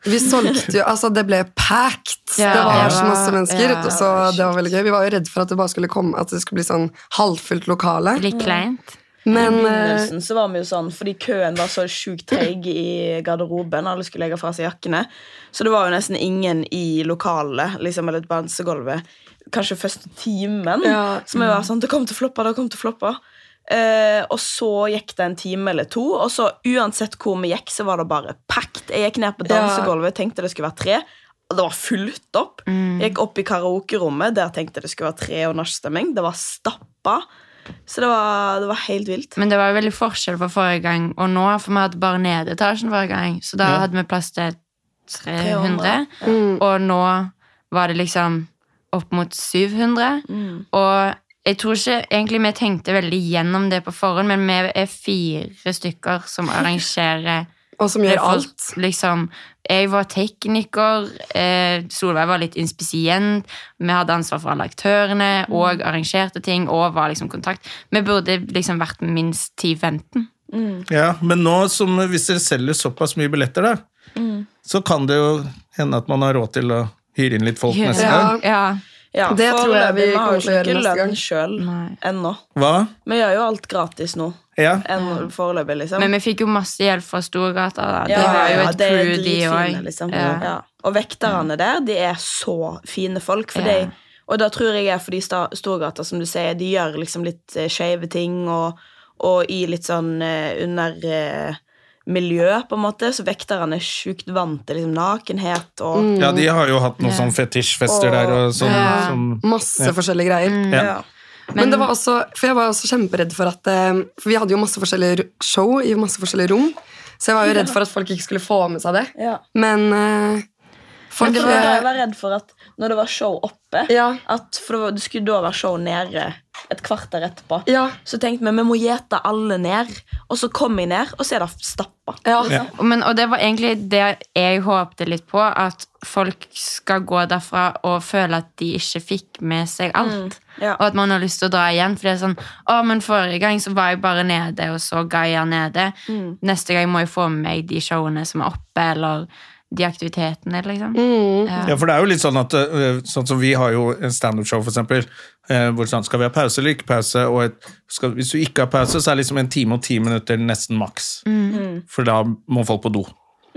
Vi solgte jo, altså Det ble packed. Yeah. det var så masse mennesker. Yeah. så det var veldig gøy. Vi var jo redd for at det bare skulle komme At det skulle bli sånn halvfullt lokale. Litt kleint. Men I eh, begynnelsen så var vi jo sånn, fordi køen var så sjukt treig i garderoben. Alle skulle legge fra seg jakkene. Så det var jo nesten ingen i lokalet, liksom, eller dansegulvet. Kanskje første timen. Ja. Som jeg var sånn Det kom til å floppe, det kom til å floppe. Eh, og så gikk det en time eller to, og så uansett hvor vi gikk, så var det bare packed. Jeg gikk ned på dansegulvet, tenkte det skulle være tre. Det var fullt opp. Jeg gikk opp i karaokerommet, der tenkte det skulle være tre og nachstemming. Det var stappa. Så det var, det var helt vilt. Men det var veldig forskjell fra forrige gang og nå, for vi hadde bare nedetasjen forrige gang. Så da Ja. hadde vi plass til 300, 300, Ja. og nå var det liksom opp mot 700. Mm. Og jeg tror ikke egentlig vi tenkte veldig gjennom det på forhånd, men vi er fire stykker som <laughs> arrangerer Og som gjør alt. Liksom, jeg var tekniker, eh, Solveig var litt inspisient, vi hadde ansvar for alle aktørene Mm. og arrangerte ting og var liksom kontakt. Vi burde liksom vært minst 10-15. Ja, Men nå som hvis dere selger såpass mye billetter, da, så kan det jo hende at man har råd til å hyre inn litt folk neste Ja. gang. Ja. Ja, Det tror jeg vi kommer til å gjøre neste gang. lønn sjøl ennå. Hva? Vi gjør jo alt gratis nå. Ja. Enn foreløpig, liksom. Men vi fikk jo masse hjelp fra Storgata. Da. Det Ja, var jo et det crew, de òg. liksom. Ja. Ja. Og vekterne der, de er så fine folk. For Ja. de, og da tror jeg er fordi Storgata, som du sier, de gjør liksom litt eh, skeive ting, og, og i litt sånn eh, under eh, miljø, på en måte. Så vekterne er sjukt vant til liksom nakenhet og ja, de har jo hatt noen sånn fetisjfester Og- der og sånn. Ja. Som, Masse Ja. forskjellige greier. Mm. ja. Men, det var også, for jeg var også kjemperedd for at eh, For vi hadde jo masse forskjellige show i masse forskjellige rom. Så jeg var jo redd for at folk ikke skulle få med seg det. Ja. Men eh, Men for det var da jeg eh, var redd for at når det var show oppe Ja. at, For det, var, det skulle da være show nede et kvarter etterpå. Ja. Så tenkte vi vi må gjete alle ned. Og så kom jeg ned, og så er det stappa. Ja. Men, og det var egentlig det jeg håpte litt på, at folk skal gå derfra og føle at de ikke fikk med seg alt. ja. Og at man har lyst til å dra igjen. For det er sånn, å, men Forrige gang så var jeg bare nede, og så Gaia nede. Neste gang må jeg få med meg de showene som er oppe, eller de aktivitetene. liksom. Ja, for det er jo litt sånn at øh, Sånn som vi har jo en standup-show, for eksempel. øh, Hvor sånn, skal vi ha pause eller ikke pause? Og et, skal, hvis du ikke har pause, så er liksom en time og ti minutter nesten maks. For da må folk på do.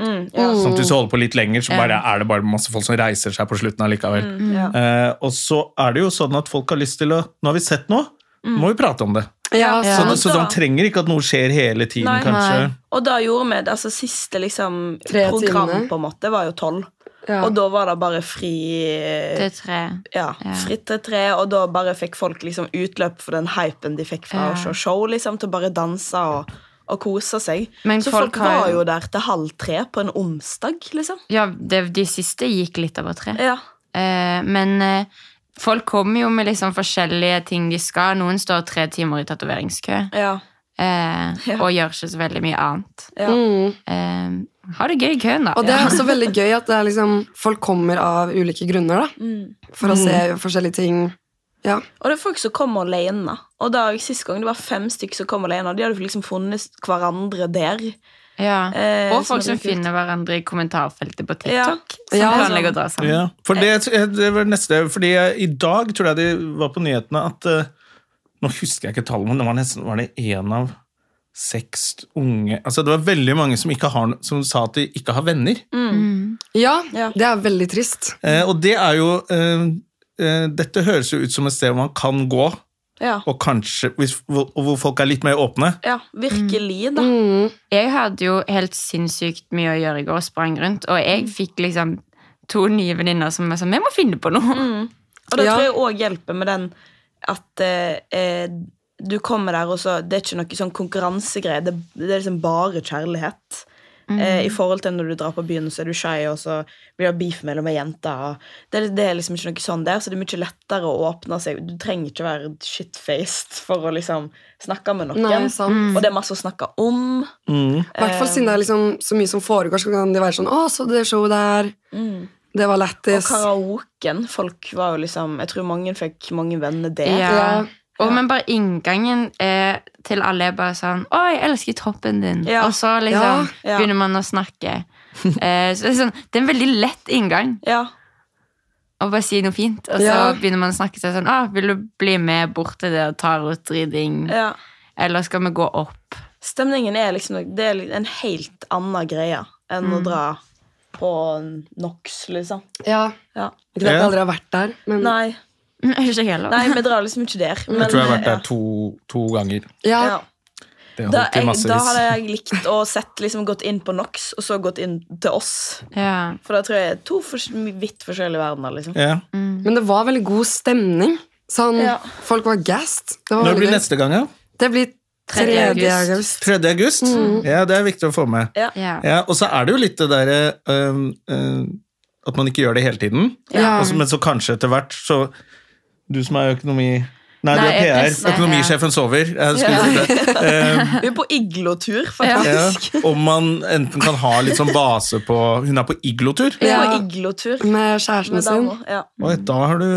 Sånn at hvis du holder på litt lenger, så bare, er det bare masse folk som reiser seg på slutten allikevel. Ja. Eh, og så er det jo sånn at folk har lyst til å Nå har vi sett noe, må vi prate om det. Ja, Ja. Så, så de trenger ikke at noe skjer hele tiden, Nei. kanskje. Nei. Og da gjorde vi det. Altså siste liksom, program timene. på en måte var jo tolv. Ja. Og da var det bare fri Det er tre. ja, Ja. fritt til tre, og da bare fikk folk liksom utløp for den hypen de fikk fra Ja. å se show, liksom, til å bare danse og, og kose seg. Men Så folk folk, var jo der til halv tre på en onsdag, liksom. Ja, det, de siste gikk litt over tre. Ja. Eh, men eh, folk kommer jo med liksom forskjellige ting de skal. Noen står tre timer i tatoveringskø Ja. eh, Ja. og gjør ikke så veldig mye annet. ja. Mm. Eh, ha det gøy i køen, da. Og det er også veldig gøy at det er liksom, folk kommer av ulike grunner da, Mm. for å se forskjellige ting. Ja. Og det er folk som kommer alene. Og da Sist gang det var fem stykker som kom alene, og de hadde liksom funnet hverandre der. Ja. Eh, og folk som finner hverandre i kommentarfeltet på Ja. TikTok. Som Ja, planlegger å dra sammen. Ja, for det, det var neste Fordi jeg, i dag tror jeg det var på nyhetene at uh, Nå husker jeg ikke tallet, men det var nesten var det én av seks unge Altså Det var veldig mange som, ikke har, som sa at de ikke har venner. ja, Ja. det er veldig trist. Uh, og det er jo uh, eh, Dette høres jo ut som et sted man kan gå, Ja. og kanskje hvis, hvor, hvor folk er litt mer åpne. ja, virkelig, da. Mm. Jeg hadde jo helt sinnssykt mye å gjøre i går og sprang rundt, og jeg fikk liksom to nye venninner som var sånn Vi må finne på noe! Og det Ja. tror jeg òg hjelper med den at eh, eh, du kommer der, og så Det er ikke noe sånn konkurransegreie. Det, det er liksom bare kjærlighet. Eh, I forhold til når du drar på byen, så er du shy, og så blir det beef mellom ei jente. Det, er- det er liksom ikke noe sånn der, så det er mye lettere å åpne seg. Du trenger ikke være shitfaced for å liksom snakke med noen. Nei, sant. Og det er masse å snakke om. Mm. I hvert fall siden det er liksom så mye som foregår, så kan de være sånn 'Å, så det showet der. Det var Og lættis'. karaoken. Folk var jo liksom Jeg tror mange fikk mange venner der. Ja. Ja. Og, men bare inngangen eh, til alle er bare sånn 'Å, jeg elsker toppen din.' Ja. Og så liksom Ja. begynner man å snakke. <laughs> eh, så det er, sånn, det er en veldig lett inngang Ja. og bare si noe fint. Og så Ja. begynner man å snakke seg sånn 'Å, vil du bli med bort til det og ta rotriding?' ja. Eller skal vi gå opp? Stemningen er liksom Det er en helt annen greie enn Mm. å dra på NOx, liksom. Ja. Ja. Ikke at jeg aldri har vært der, men Nei, Ikke heller. nei, vi drar liksom ikke der. Men, Jeg tror jeg har vært ja. der to, to ganger. ja. Ja. Da, jeg, da hadde jeg likt å sett liksom gått inn på NOx, og så gått inn til oss. Ja. For da tror jeg er to for, vidt forskjellige verdener, liksom. Ja. Men det var veldig god stemning. Sånn, Ja. Folk var gassed. Det var Når det blir gøy. neste gang, da? Det blir 3. 3. august. august. 3. august? Ja, det er viktig å få med. Ja. Ja, og så er det jo litt det derre øh, øh, At man ikke gjør det hele tiden. Ja. Og men så kanskje etter hvert, så Du som er økonomi... Nei, du er PR. Økonomisjefen sover. Ja. <laughs> Ehm, Vi er på iglotur, faktisk. ja, <laughs> om man enten kan ha litt sånn base på Hun er på iglotur. Er Ja. på iglotur Med kjæresten med sin. Ja. Oi, da har du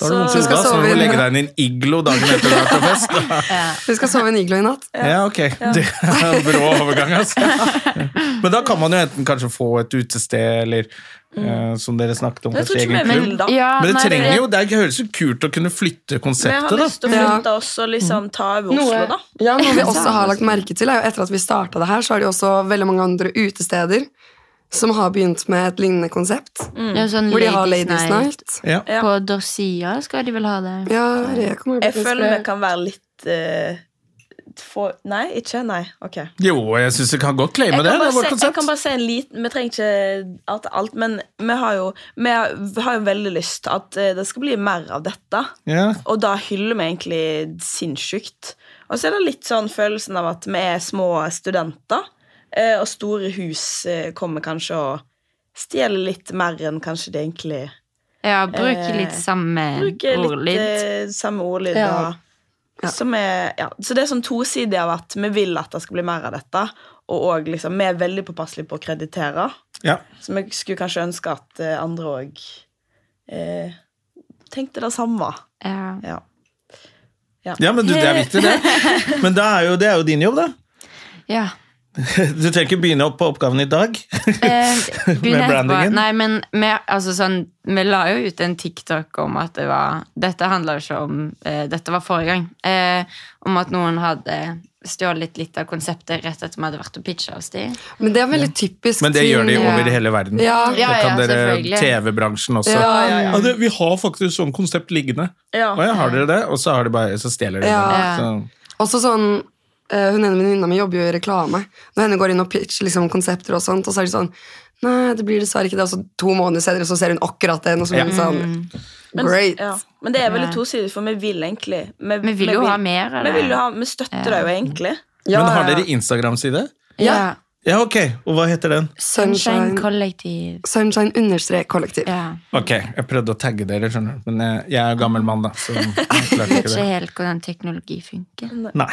da har du Så- Du skal hodet, så sove du må legge deg inn i en iglo dagen etter du har vært på fest. <laughs> Du skal sove i en iglo i natt. Ja, ok. Det er en brå overgang, altså. Men da kan man jo enten kanskje få et utested, eller eh, som dere snakket om, kanskje egen klubb. Ja, Men det nei, trenger det- jo, det er- høres jo kult å kunne flytte Vi har jeg har lyst til å flytte oss og liksom ta over Oslo, da. ja, noe vi <laughs> også har lagt merke til, er jo etter at vi starta det her, så har de også veldig mange andre utesteder som har begynt med et lignende konsept. Ja, sånn Hvor de har Ladies Night. Night. Ja. Ja. På Dorsia skal de vel ha det. Ja, bli Jeg føler vi kan være litt eh, få Nei, ikke? Nei. Ok. Jo, jeg syns vi kan godt claime Jeg det. Det er vårt se, jeg kan bare si en liten Vi trenger ikke alt, alt men vi har, jo, vi har, jo veldig lyst at eh, det skal bli mer av dette. Ja. Og da hyller vi egentlig sinnssykt. Og så er det litt sånn følelsen av at vi er små studenter, eh, og store hus eh, kommer kanskje og stjeler litt mer enn kanskje det egentlig Ja, bruke Eh, litt samme Bruker litt eh, samme ordlyd. Ja. og- Som er, ja. Så det er sånn tosidig av at vi vil at det skal bli mer av dette, og også, liksom, vi er veldig påpasselige på å kreditere. Ja. Så vi skulle kanskje ønske at eh, andre òg eh, tenkte det samme. Ja. Ja. ja, men du, det er viktig, det. <laughs> Men da er jo, det er jo din jobb, da. ja. <laughs> Du trenger ikke begynne opp på oppgaven i dag. Eh, etterpå. brandingen? Nei, men vi, altså sånn, vi la jo ut en TikTok om at det var Dette handla jo ikke om eh, Dette var forrige gang. Eh, om at noen hadde stjålet litt av konseptet rett etter vi hadde vært og pitcha hos de. Men det er veldig typisk Men det gjør de over over hele verden. Ja. Ja, det kan ja, dere. TV-bransjen også. Ja, ja, ja. det, vi har faktisk sånn konsept liggende. Ja. Å ja, har dere det? Og så, har de bare, så stjeler de Ja. det. Så, Også sånn Hun ene venninna mi jobber jo i reklame. Når henne går inn og pitcher liksom, konsepter, og sånt, og så er det sånn Nei, det blir dessverre ikke det. Og så to måneder senere så ser hun akkurat den, og så blir hun sånn Men, ja. Men det er veldig Ja. tosidig, for vi vil egentlig Vi, Vi vil jo ha mer Vi, vil jo ha, vi støtter deg jo egentlig. Ja, men har dere Instagram-side? Ja. Ja, ok. Og hva heter den? Sunshine Sunshine, Collective. sunshine understrek kollektiv. Ja. Ok, jeg prøvde å tagge dere, skjønner du. Men jeg, jeg er jo gammel mann, da. Så jeg <laughs> klarte Vet ikke ikke helt hvordan teknologi funker. Nei.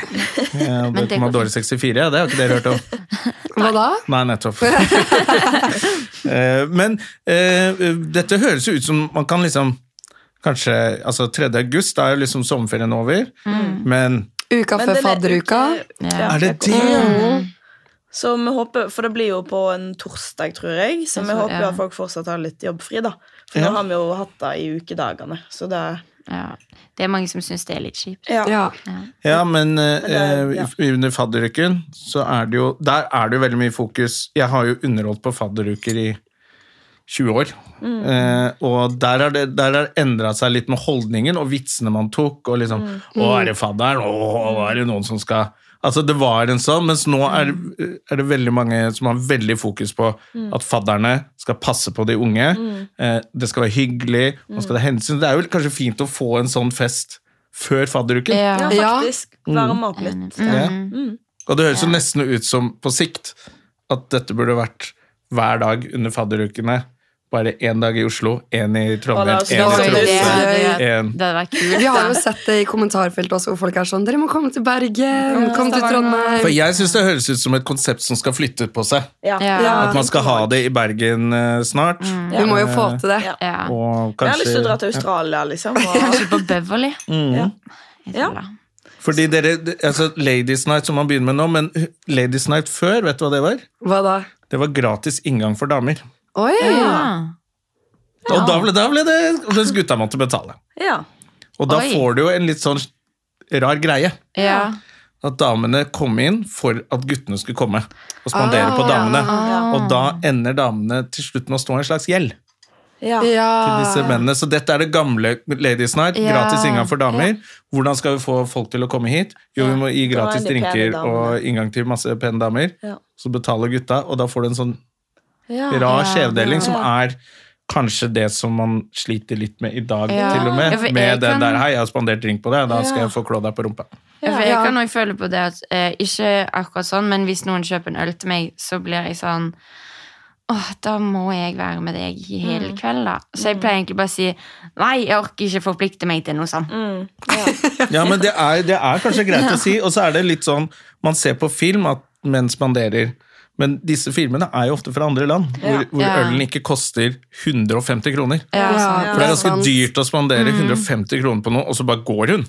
Jeg vet om Adore 64, ja. Det har ikke dere hørt om. <laughs> Hva da? Nei, nettopp. <laughs> Eh, Men uh, dette høres jo ut som man kan liksom Kanskje altså 3. august, da er jo liksom sommerferien over. Men Uka før er fadderuka. Ja. er det det? Så vi håper, For det blir jo på en torsdag, tror jeg. Så Jeg vi håper jo at folk fortsatt har litt jobbfri, da. For Ja. nå har vi jo hatt det i ukedagene. Så det Ja. Det er mange som syns det er litt kjipt. Ja. Ja. Ja, men eh, ja. under fadderuken så er det jo Der er det jo veldig mye fokus. Jeg har jo underholdt på fadderuker i 20 år. Mm. Eh, og der har det, der endra seg litt med holdningen og vitsene man tok. Og liksom Mm. Å, er det fadderen? Å, er det noen som skal Altså, det var en sånn, mens nå er, Mm. er det veldig mange som har veldig fokus på at fadderne skal passe på de unge. Mm. Eh, det skal være hyggelig, man skal ta hensyn. Det er jo kanskje fint å få en sånn fest før fadderuken. ja, Ja. faktisk. Være litt. Ja. Mm. Og det høres jo nesten ut som på sikt at dette burde vært hver dag under fadderukene. Bare én dag i Oslo, én i Trondheim, én i. Tromsø. Det det, En. det hadde vært kult. Vi har jo sett det i kommentarfeltet også, hvor folk er sånn Dere må komme til Bergen! Kom til Trondheim!' For jeg syns det høres ut som et konsept som skal flytte på seg. Ja. Ja. Ja. At man skal ha det i Bergen eh, snart. Vi må jo få til det. Ja. Ja. Og Jeg har lyst til å dra til Australia, liksom. Og, <laughs> Kanskje på Beverly. Mm. Ja. det. Fordi dere, altså Ladies Night som man begynner med nå, men Ladies Night før, vet du hva det var? Hva da? Det var gratis inngang for damer. Oi! Ja. Og da ble, da ble det Mens gutta måtte betale. ja. Og da Oi. får du jo en litt sånn rar greie. Ja. At damene kom inn for at guttene skulle komme og spandere Ah, på damene. ja. Og da ender damene til slutt med å stå i en slags gjeld Ja. til disse mennene. Så dette er det gamle Ladies Night. Ja. Gratis inngang for damer. Hvordan skal vi få folk til å komme hit? Jo, vi må gi gratis drinker og inngang til masse pene damer. Ja. Så betaler gutta, og da får du en sånn Ja. Rar Ja. skjevdeling som Ja. er kanskje det som man sliter litt med i dag, Ja. til og med. Ja, med den kan- der 'hei, jeg har spandert drink på deg, da skal jeg få klå deg på rumpa'. Ja, for jeg kan også føle på det at eh, Ikke akkurat sånn, men hvis noen kjøper en øl til meg, så blir jeg sånn Åh, da må jeg være med deg i hele kveld, da. Så jeg pleier egentlig bare å si Nei, jeg orker ikke forplikte meg til noe sånt. Mm. Ja. <laughs> Ja, men det er, det er kanskje greit å si. Og så er det litt sånn Man ser på film at menn spanderer. Men disse filmene er jo ofte fra andre land, hvor, hvor Ja. ølen ikke koster 150 kroner. Ja. For det er ganske dyrt å spandere 150 kroner på noe, og så bare går hun.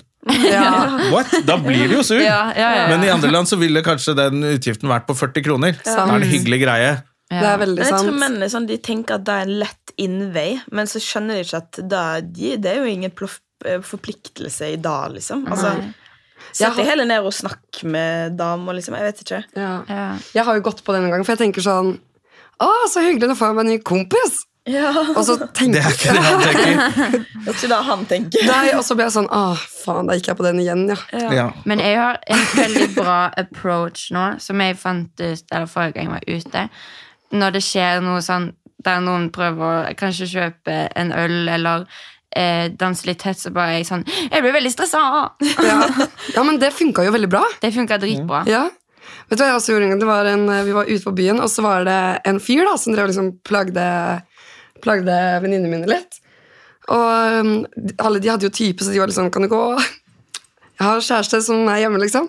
Ja. What? Da blir du jo sur. Ja, ja, ja, ja. Men i andre land så ville kanskje den utgiften vært på 40 kroner. Da er det en hyggelig greie. Det er veldig sant. jeg tror sant. menn sånn, de tenker at det er en lett innvei, men så skjønner de ikke at det, de, det er jo ingen plof, eh, forpliktelse i dag, liksom. Altså, Nei. Sett Jeg deg heller ned og snakk med damer, liksom. Jeg vet ikke. Ja. Ja. Jeg har jo gått på det en gang, for jeg tenker sånn Å, så hyggelig, nå får jeg meg en ny kompis! Ja. Og så <laughs> tenker Det er ikke det han tenker. Det er ikke det han tenker. Nei, og så blir jeg sånn Åh, faen, da gikk jeg på den igjen, ja. Ja. Men jeg har en veldig bra approach nå, som jeg fant ut eller forrige gang jeg var ute. Når det skjer noe sånn der noen prøver å kanskje kjøpe en øl eller eh, danse litt tett, så bare jeg sånn Jeg blir veldig stressa! Ja, <laughs> ja men det funka jo veldig bra. Det funka dritbra. Ja. Vet du hva jeg også gjorde? Det var en, Vi var ute på byen, og så var det en fyr da, som drev liksom plagde, plagde venninnene mine litt. Og um, alle de hadde jo type, så de var litt sånn Kan du gå? Jeg har kjæreste som er hjemme, liksom.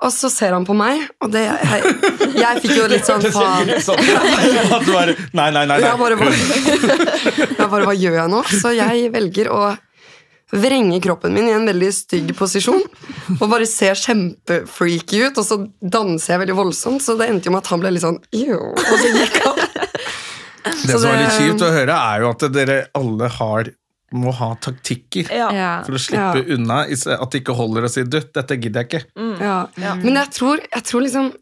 Og så ser han på meg, og det Jeg, jeg fikk jo litt sånn <laughs> faen. <laughs> At du bare Nei, nei, nei. Jeg bare, <laughs> bare, hva gjør jeg nå? Så jeg velger å vrenge kroppen min i en veldig stygg posisjon. Og bare ser kjempefreaky ut, og så danser jeg veldig voldsomt. Så det endte jo med at han ble litt sånn Og så gikk han. Det Så som er litt kjipt å høre, er jo at dere alle har må ha taktikker Ja. For å slippe Ja. unna. At det ikke holder å si 'du, dette gidder jeg ikke'. Ja. Men jeg tror, jeg tror liksom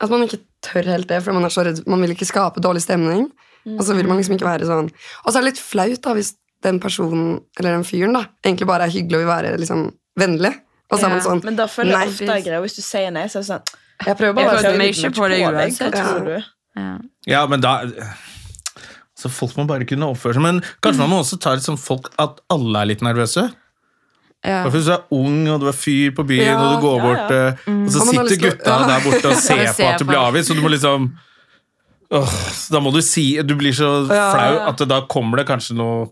at man ikke tør helt det, for man er så redd. Man vil ikke skape dårlig stemning. Og så vil man liksom ikke være sånn Og så er det litt flaut da hvis den personen, eller den fyren, da egentlig bare er hyggelig og vil være liksom vennlig. Og så er man sånn Men da føler jeg ofte det er. Hvis du sier nei, så er det sånn Jeg prøver Jeg bare å ikke på det deg, uansett. Tror du? Ja. Ja, men da Så folk må bare kunne oppføre seg. Men kanskje man må også ta litt sånn folk at alle er litt nervøse. Ja. Hvis du er ung og du er fyr på byen, Ja, og du går ja, bort, eh, og så sitter lyst gutta ja. der borte og <laughs> ser på at du blir det. avvist, så du må liksom Åh, Da må du si Du blir så flau ja. at da kommer det kanskje noe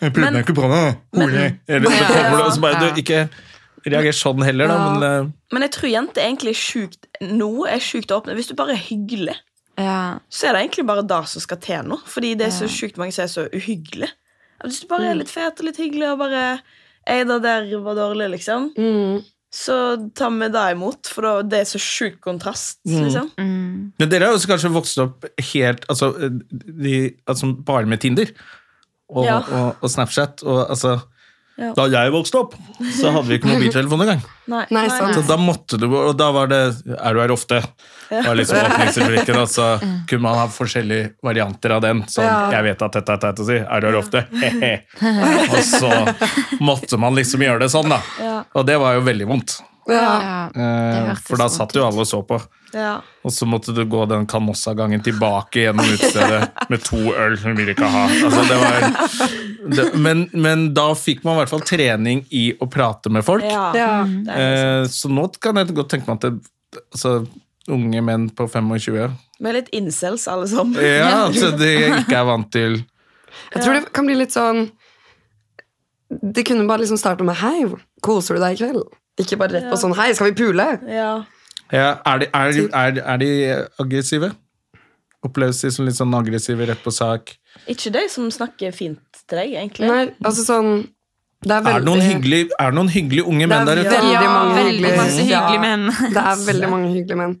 Jeg prøvde meg ikke på det. da Eller så kommer det, og så bare du, Ikke reager sånn heller, da, Ja. men eh, Men jeg tror jenter egentlig er sjukt Noe er sjukt åpne. Hvis du bare er hyggelig, Ja. så er det egentlig bare det som skal til nå. Fordi det er så sjukt mange som er så uhyggelige. At Hvis du bare Mm. er litt fet og litt hyggelig og bare Ei, det der var dårlig, liksom. mm. Så tar vi det imot, for da, det er så sjuk kontrast. liksom Mm. Men dere har også kanskje vokst opp helt altså, de, altså bare med Tinder og, Ja. og, og Snapchat. Og, altså, Ja. Da jeg vokste opp, så hadde vi ikke <laughs> mobiltelefon engang. Nei, Nei, sant. Så da måtte du, og da var det Er du her ofte? Det var liksom <laughs> åpningsreplikken, og så kunne man ha forskjellige varianter av den. Sånn, Ja. jeg vet at dette er teit å si. Er du her ofte? <laughs> He-he. Og så måtte man liksom gjøre det sånn, da. Og det var jo veldig vondt. Ja. Ja. Eh, For da satt jo alle og så på. Ja. Og så måtte du gå den Canossa-gangen tilbake gjennom utestedet med to øl som du ville ikke ha. Altså, det var, det, men, men da fikk man i hvert fall trening i å prate med folk. Ja. Ja. Eh, så nå kan jeg godt tenke meg at det, altså, unge menn på 25 Med litt incels, alle sammen. Ja, altså, de ikke er vant til Jeg tror det kan bli litt sånn Det kunne bare liksom starte med 'hei, koser du deg i kveld?' Ikke bare rett på sånn 'hei, skal vi pule?' Ja. ja, er, de, er, er, er de aggressive? Oppleves de som litt sånn aggressive, rett på sak? Ikke de som snakker fint til deg, egentlig. Nei, altså sånn Det er Er det noen veldig hyggelige, er det noen hyggelige unge menn er der ute? Ja, mange veldig mange masse hyggelige menn. Det er veldig mange hyggelige menn.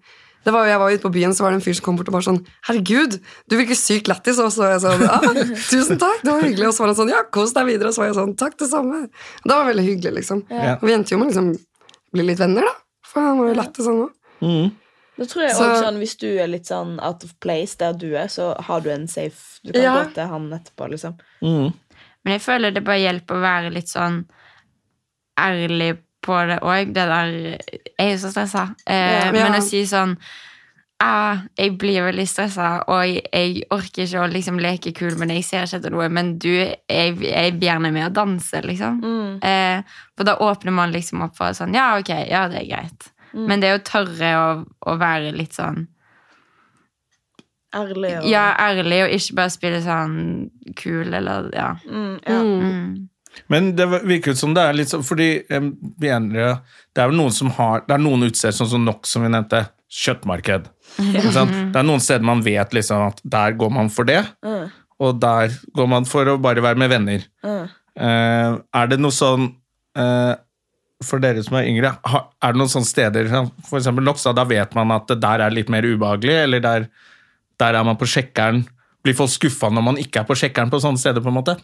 Det var jo, Jeg var ute på byen, så var det en fyr som kom bort og bare sånn 'Herregud, du virker sykt lættis.' Og så var jeg sånn ah, 'Tusen takk, det var hyggelig.' Og så var han sånn 'Ja, kos deg videre.' Og så var jeg sånn 'Takk, det samme'. Det var veldig hyggelig, liksom. Ja. Og vi endte jo med liksom bli litt venner, da. For han var jo lættis, han òg. Mm. Da tror jeg Så- også sånn, Hvis du er litt sånn out of place der du er, så har du en safe Du kan Ja. gå til han etterpå, liksom. Mm. Men jeg føler det bare hjelper å være litt sånn ærlig på det òg. Det der Jeg er jo så stressa. Eh, Ja. Men å si sånn ah, Jeg blir veldig stressa, og jeg, jeg orker ikke å liksom leke kul, men jeg ser ikke etter noe. Men du, jeg, jeg vil gjerne med å danse, liksom. Mm. Eh, for da åpner man liksom opp for sånn Ja, ok, ja, det er greit. Mm. Men det er å tørre å, å være litt sånn Ærlig og Ja, ærlig, og ikke bare spille sånn kul, eller ja. Mm, ja. Mm. Men det virker ut som det er litt sånn Fordi mener, det er vel noen som har Det er noen utesteder, sånn som NOx, som vi nevnte. Kjøttmarked. Det er noen steder man vet liksom at der går man for det, Mm. og der går man for å bare være med venner. Mm. Eh, er det noe sånn eh, For dere som er yngre, har, er det noen sånne steder f.eks. For eksempel NOx, da, da vet man at det der er litt mer ubehagelig, eller der, der er man på sjekkeren. Blir folk skuffa når man ikke er på sjekkeren på sånne steder? på en måte?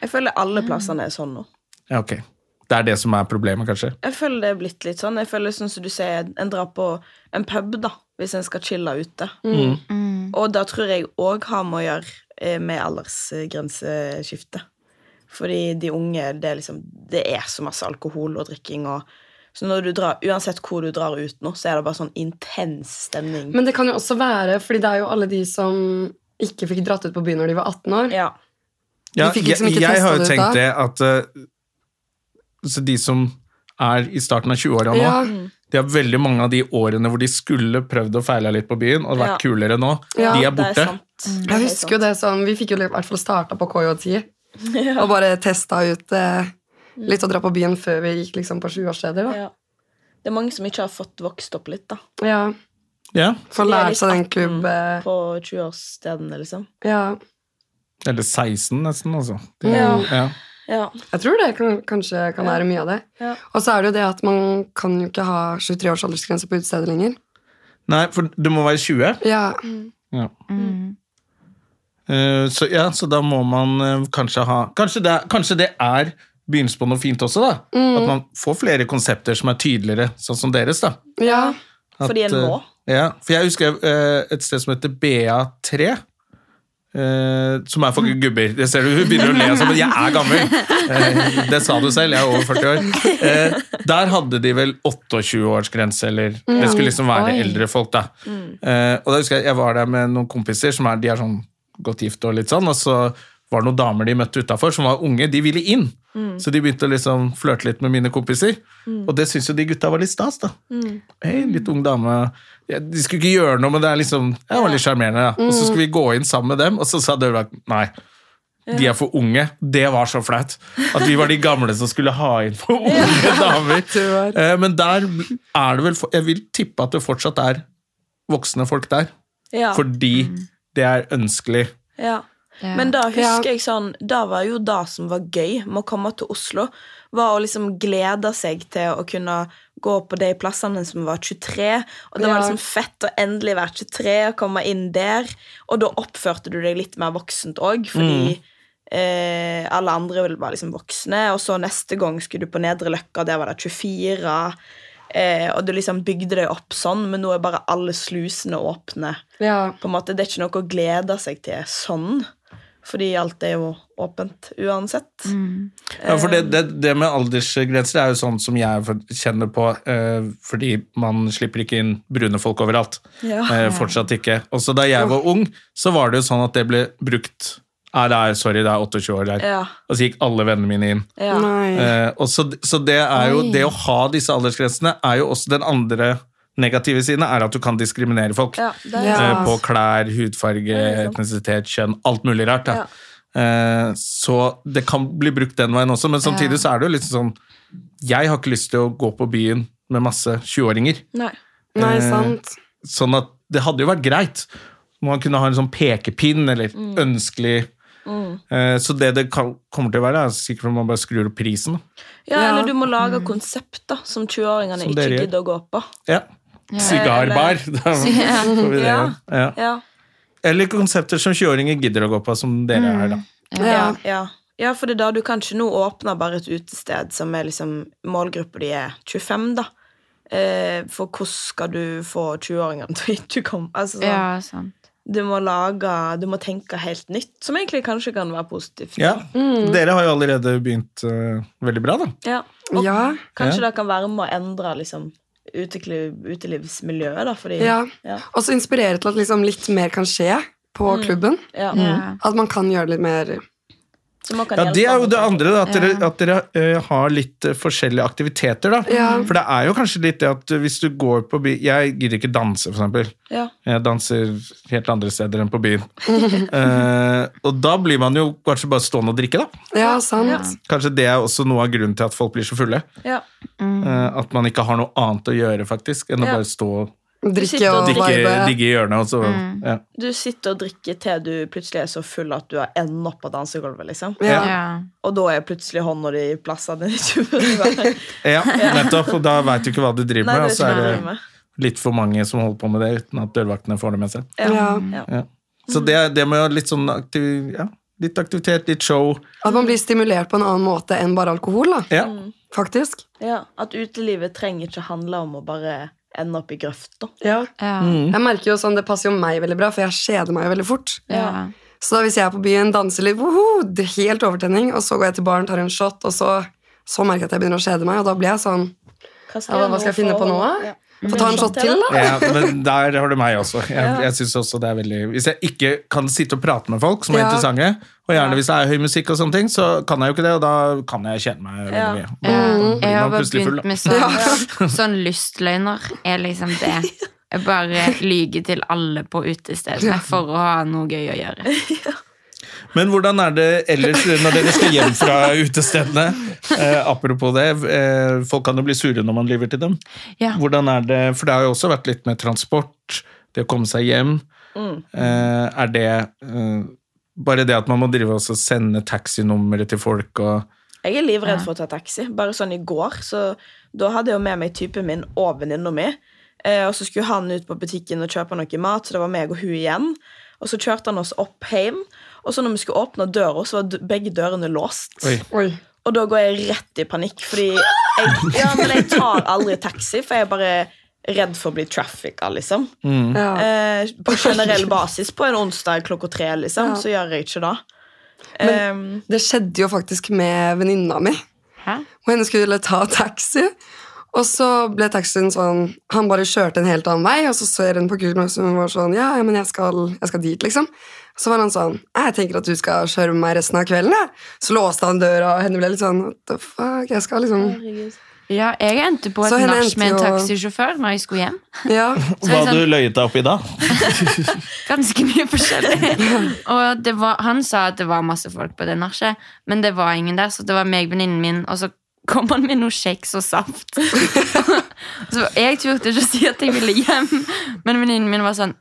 Jeg føler alle plassene er sånn nå. Ja, ok. Det er det som er problemet, kanskje? Jeg føler det er blitt litt sånn. Jeg føler sånn som du sier, En drar på en pub da hvis en skal chille ute. Mm. Mm. Og da tror jeg òg har med å gjøre eh, med aldersgrenseskiftet. Fordi de unge, det er liksom Det er så masse alkohol og drikking og Så når du drar, uansett hvor du drar ut nå, så er det bare sånn intens stemning. Men det kan jo også være, fordi det er jo alle de som ikke fikk dratt ut på byen når de var 18 år. ja. Ja, fikk jeg, liksom ikke jeg har jo tenkt det at eh, så de som er i starten av 20-åra nå, Ja. de har veldig mange av de årene hvor de skulle prøvd og feila litt på byen og vært Ja. kulere nå, Ja, de er Det er borte. er Jeg husker jo det sånn, Vi fikk jo i hvert fall starta på KJ10 <laughs> og bare testa ut eh, litt å dra på byen før vi gikk liksom på 20-årssteder. Ja. Det er mange som ikke har fått vokst opp litt, da. Ja, Ja, Få De lært seg den 18 klubb... eh, På 20-årsstedene, liksom. Ja. Eller 16, nesten, altså. Det, Ja. Ja. Jeg tror det kan, kanskje kan være mye av det. Ja. Og så er det jo det at man kan jo ikke ha 23 års aldersgrense på utestedet lenger. Nei, for du må være 20. Ja, Ja. Mm. Uh, så, ja, så da må man uh, kanskje ha Kanskje det, kanskje det er begynnelsen på noe fint også, da. Mm. At man får flere konsepter som er tydeligere, sånn som deres. da. ja. At, Fordi en må. Uh, Ja, for jeg husker et sted som heter BA3. Eh, som er for gubber. Det ser du, Hun begynner å le men jeg er gammel! Uh, det sa du selv, jeg er over 40 år. Uh, der hadde de vel 28-årsgrense, eller det skulle liksom være Oi. eldre folk. da. Eh, og da husker jeg jeg var der med noen kompiser som er, de er sånn godt gift og litt sånn, og så var det noen damer de møtte utafor som var unge. De ville inn. Så de begynte å liksom flørte litt med mine kompiser. Og det syns jo de gutta var litt stas. da. Hei, litt ung dame. Ja, de skulle ikke gjøre noe, men det er liksom, Jeg var litt sjarmerende. Ja. Og så skulle vi gå inn sammen med dem, og så sa dørvakten nei. De er for unge. Det var så flaut. At vi var de gamle som skulle ha inn for <laughs> unge damer. Eh, Men der er det vel Jeg vil tippe at det fortsatt er voksne folk der. Ja. Fordi det er ønskelig. Ja. Ja. Men da husker jeg sånn Da var jo det som var gøy med å komme til Oslo, var å liksom glede seg til å kunne gå på de plassene som var 23. Og det var liksom fett å endelig være 23 og komme inn der. Og da oppførte du deg litt mer voksent òg, fordi eh, alle andre være liksom voksne. Og så neste gang skulle du på Nedre Løkka, der var det 24. Eh, og du liksom bygde deg opp sånn, men nå er bare alle slusene åpne ja. på en måte, Det er ikke noe å glede seg til sånn, fordi alt er jo åpent uansett. Ja, for det, det, det med aldersgrenser er jo sånn som jeg kjenner på, eh, fordi man slipper ikke inn brune folk overalt. Ja. Eh, fortsatt ikke. Også da jeg var ung, så var det jo sånn at det ble brukt Nei, det er, sorry, det er 28 år der. Ja. Og så gikk alle vennene mine inn. Ja. Eh, og så, så det er jo Oi. Det å ha disse aldersgrensene er jo også den andre negative siden, er at du kan diskriminere folk. Ja, er Ja. Eh, på klær, hudfarge, etnisitet, kjønn, alt mulig rart. Ja. Eh, så det kan bli brukt den veien også, men samtidig så er det jo litt sånn Jeg har ikke lyst til å gå på byen med masse 20-åringer. Nei. Nei, eh, sant. Sånn at det hadde jo vært greit om man kunne ha en sånn pekepinn eller Mm. ønskelig Mm. Så det det kan, kommer til å være, er sikkert om man bare skrur opp prisen. Ja, eller du må lage konsept da, som 20-åringene Som ikke gidder å gå på. Ja. <laughs> Det. Ja. Ja. Ja. Eller konsepter som 20-åringer gidder å gå på, som dere er, da. Ja, ja. ja, for det er da du kanskje nå åpner bare et utested som er liksom målgruppa di er 25, da. Eh, for hvordan skal du få 20-åringene til å ikke komme? Altså, sånn, Ja, sant. du må lage Du må tenke helt nytt, som egentlig kanskje kan være positivt. Ja. Dere har jo allerede begynt uh, veldig bra, da. Ja. Og Ja. kanskje Ja. det kan være med å endre liksom, utekliv, utelivsmiljøet, da, fordi Ja. Ja. Og så inspirere til at liksom litt mer kan skje på klubben. Ja. Mm. At man kan gjøre det litt mer Ja, Det er jo det andre. da, at dere, at dere uh, har litt uh, forskjellige aktiviteter. da. Ja. For det er jo kanskje litt det at hvis du går på by Jeg gidder ikke danse, eksempel. Ja. Jeg danser helt andre steder enn på byen. uh, <laughs> og da blir man jo kanskje bare stående og drikke, da. Ja, sant. Kanskje det er også noe av grunnen til at folk blir så fulle. Ja. Eh, at man ikke har noe annet å gjøre, faktisk, enn å bare stå og Drikke og vibe. digge i hjørnet. Og så, ja. Du sitter og drikker til du plutselig er så full at du har enda opp på dansegulvet, liksom. Ja. Ja. Og da er plutselig hånda di i plasser den ikke burde <laughs> ja, nettopp. Og da veit du ikke hva du driver Nei, med, og så er det litt for mange som holder på med det uten at dørvaktene får det med seg. Ja. Ja. Så det, det med litt sånn aktiv, ja, litt aktivitet, litt show At man blir stimulert på en annen måte enn bare alkohol, da. ja. Faktisk. Ja, At utelivet trenger ikke handle om å bare ende opp i grøfta. Ja. Ja. Mm. Jeg merker jo sånn, Det passer jo meg veldig bra, for jeg kjeder meg jo veldig fort. Ja. Så da hvis jeg er på byen, danser litt, woho, det er helt overtenning, og så går jeg til baren, tar en shot, og så, så merker jeg at jeg begynner å kjede meg, og da blir jeg sånn Hva Ja, hva skal jeg finne på nå, da? Ja. Få ta en shot til, da? Ja, men der har du meg også. Jeg, jeg synes også det er veldig Hvis jeg ikke kan sitte og prate med folk som er Ja. interessante, og gjerne hvis det er høy musikk, og sånne ting, så kan jeg jo ikke det, og da kan jeg kjenne meg veldig Ja. mye. Ja, Da blir jeg har bare begynt full, med sånn, <laughs> sånn lystløgner. Er liksom det. <laughs> Jeg bare lyger til alle på utestedene for å ha noe gøy å gjøre. <laughs> Men hvordan er det ellers når dere skal hjem fra utestedene? Eh, apropos det, eh, folk kan jo bli sure når man lyver til dem. Ja. Hvordan er det, For det har jo også vært litt med transport, det å komme seg hjem. Eh, er det eh, bare det at man må drive og sende taxinummeret til folk og Jeg er livredd for å ta taxi. Bare sånn i går, så da hadde jeg jo med meg typen min og venninna mi. Eh, og så skulle han ut på butikken og kjøpe noe mat, så det var meg og hun igjen. Og så kjørte han oss opp hjem, og så når vi skulle åpne døra, så var begge dørene låst. Oi. Oi. Og da går jeg rett i panikk, fordi jeg, ja, men jeg tar aldri taxi, for jeg er bare redd for å bli trafficka, liksom. Ja. Eh, på generell basis på en onsdag klokka tre, liksom, Ja. så gjør jeg ikke det. Men- um, Det skjedde jo faktisk med venninna mi. Hæ? Og henne skulle ta taxi. Og så ble taxien sånn Han bare kjørte en helt annen vei, og så ser hun på kuren og hun var sånn Ja, ja, men jeg skal, jeg skal dit, liksom. Så var han sånn Jeg tenker at du skal kjøre med meg resten av kvelden, jeg. Så låste han døra, og henne ble litt sånn What the fuck? Jeg skal liksom Ja, jeg endte på et nach med en taxisjåfør når jeg skulle hjem. <laughs> Ja. Så Hva hadde sånn- du løyet deg opp i da? <laughs> Ganske mye forskjellig. <laughs> Og det var, han sa at det var masse folk på det nachet, men det var ingen der, så det var meg, venninnen min, og så kom han med noe kjeks og saft. så jeg turte ikke å si at jeg ville hjem, men venninnen min var sånn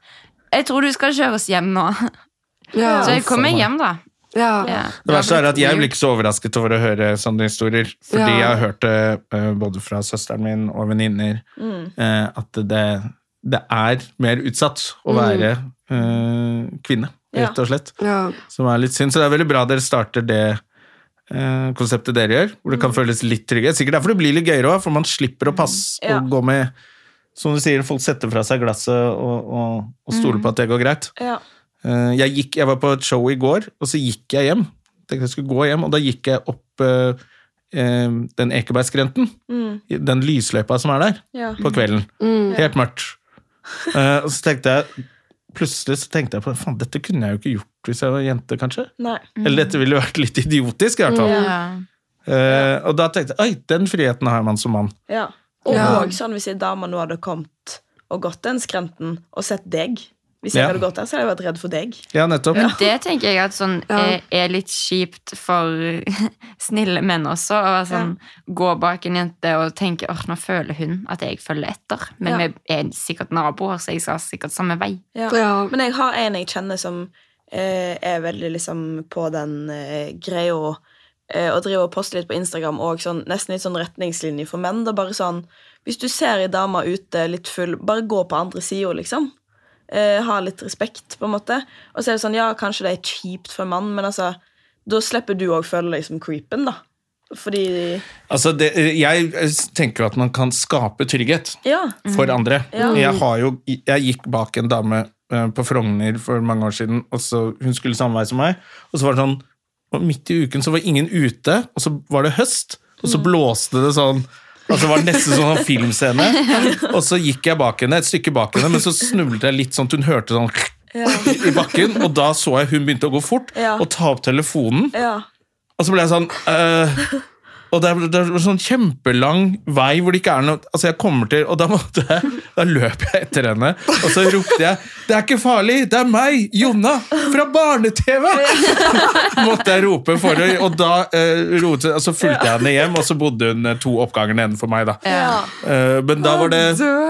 Jeg tror du skal kjøre oss hjem nå. Ja. Så jeg kom meg hjem, da. ja. Ja. Det verste er at jeg blir ikke så overrasket over å høre sånne historier. Fordi Ja. jeg har hørt det eh, både fra søsteren min og venninner mm. at det, det er mer utsatt å være mm. kvinne, rett og slett. ja. Som er litt synd. Så det er veldig bra dere starter det eh, konseptet dere gjør, hvor det kan føles litt tryggere. Sikkert derfor det blir litt gøyere òg, for man slipper å passe Ja. og gå med Som du sier, folk setter fra seg glasset og, og, og stoler på at det går greit. ja. Eh, jeg, gikk, jeg var på et show i går, og så gikk jeg hjem. Tenkte jeg skulle gå hjem, og da gikk jeg opp eh, eh, den Ekebergskrenten. Mm. Den lysløypa som er der, Ja. på kvelden. Helt mørkt. Eh, og så tenkte jeg Plutselig så tenkte jeg på faen, dette kunne jeg jo ikke gjort hvis jeg var jente, kanskje. Nei. Eller dette ville vært litt idiotisk, i hvert fall. Ja. Eh, og da tenkte jeg oi, den friheten har man som mann. Ja. Og Ja. og sånn hvis ei dame nå hadde kommet og gått den skrenten og sett deg Hvis jeg Ja. hadde gått der, så hadde jeg vært redd for deg. Ja, nettopp. Men det tenker jeg at sånn er, er litt kjipt for <laughs> snille menn også. Å være sånn, Gå bak en jente og tenke at nå føler hun at jeg følger etter. Men Ja. vi er sikkert naboer, så jeg skal sikkert samme vei. Ja. Ja. Men jeg har en jeg kjenner som eh, er veldig liksom på den eh, greia eh, og driver og poster litt på Instagram og sånn, nesten litt sånn retningslinje for menn. Det er bare sånn Hvis du ser ei dame ute litt full, bare gå på andre sida, liksom. Eh, ha litt respekt, på en måte. Og så er det sånn, ja, kanskje det er kjipt for en mann, men altså da slipper du òg føle deg som creepen, da. Fordi Altså, det, jeg tenker jo at man kan skape trygghet. Ja. for andre. Ja. Jeg, har jo, jeg gikk bak en dame eh, på Frogner for mange år siden, og så, hun skulle samme vei som meg, og så var det sånn og Midt i uken så var ingen ute, og så var det høst, og så blåste det sånn Altså var nesten sånn <laughs> filmscene. Og så gikk jeg bak henne, et stykke bak henne, men så snublet jeg litt sånn at hun hørte sånn <laughs> i, i bakken, og da så jeg hun begynte å gå fort, Ja. og ta opp telefonen. Ja. Og så ble jeg sånn øh, Og det er, det er sånn kjempelang vei hvor det ikke er noe Altså, jeg kommer til Og da måtte jeg Da løp jeg etter henne, og så ropte jeg 'Det er ikke farlig! Det er meg! Jonna! Fra barne-TV!' <laughs> måtte jeg rope for henne, og da uh, rote, altså så fulgte jeg henne hjem, og så bodde hun eh, to oppganger nedenfor meg, da. Ja. Eh, men da var det.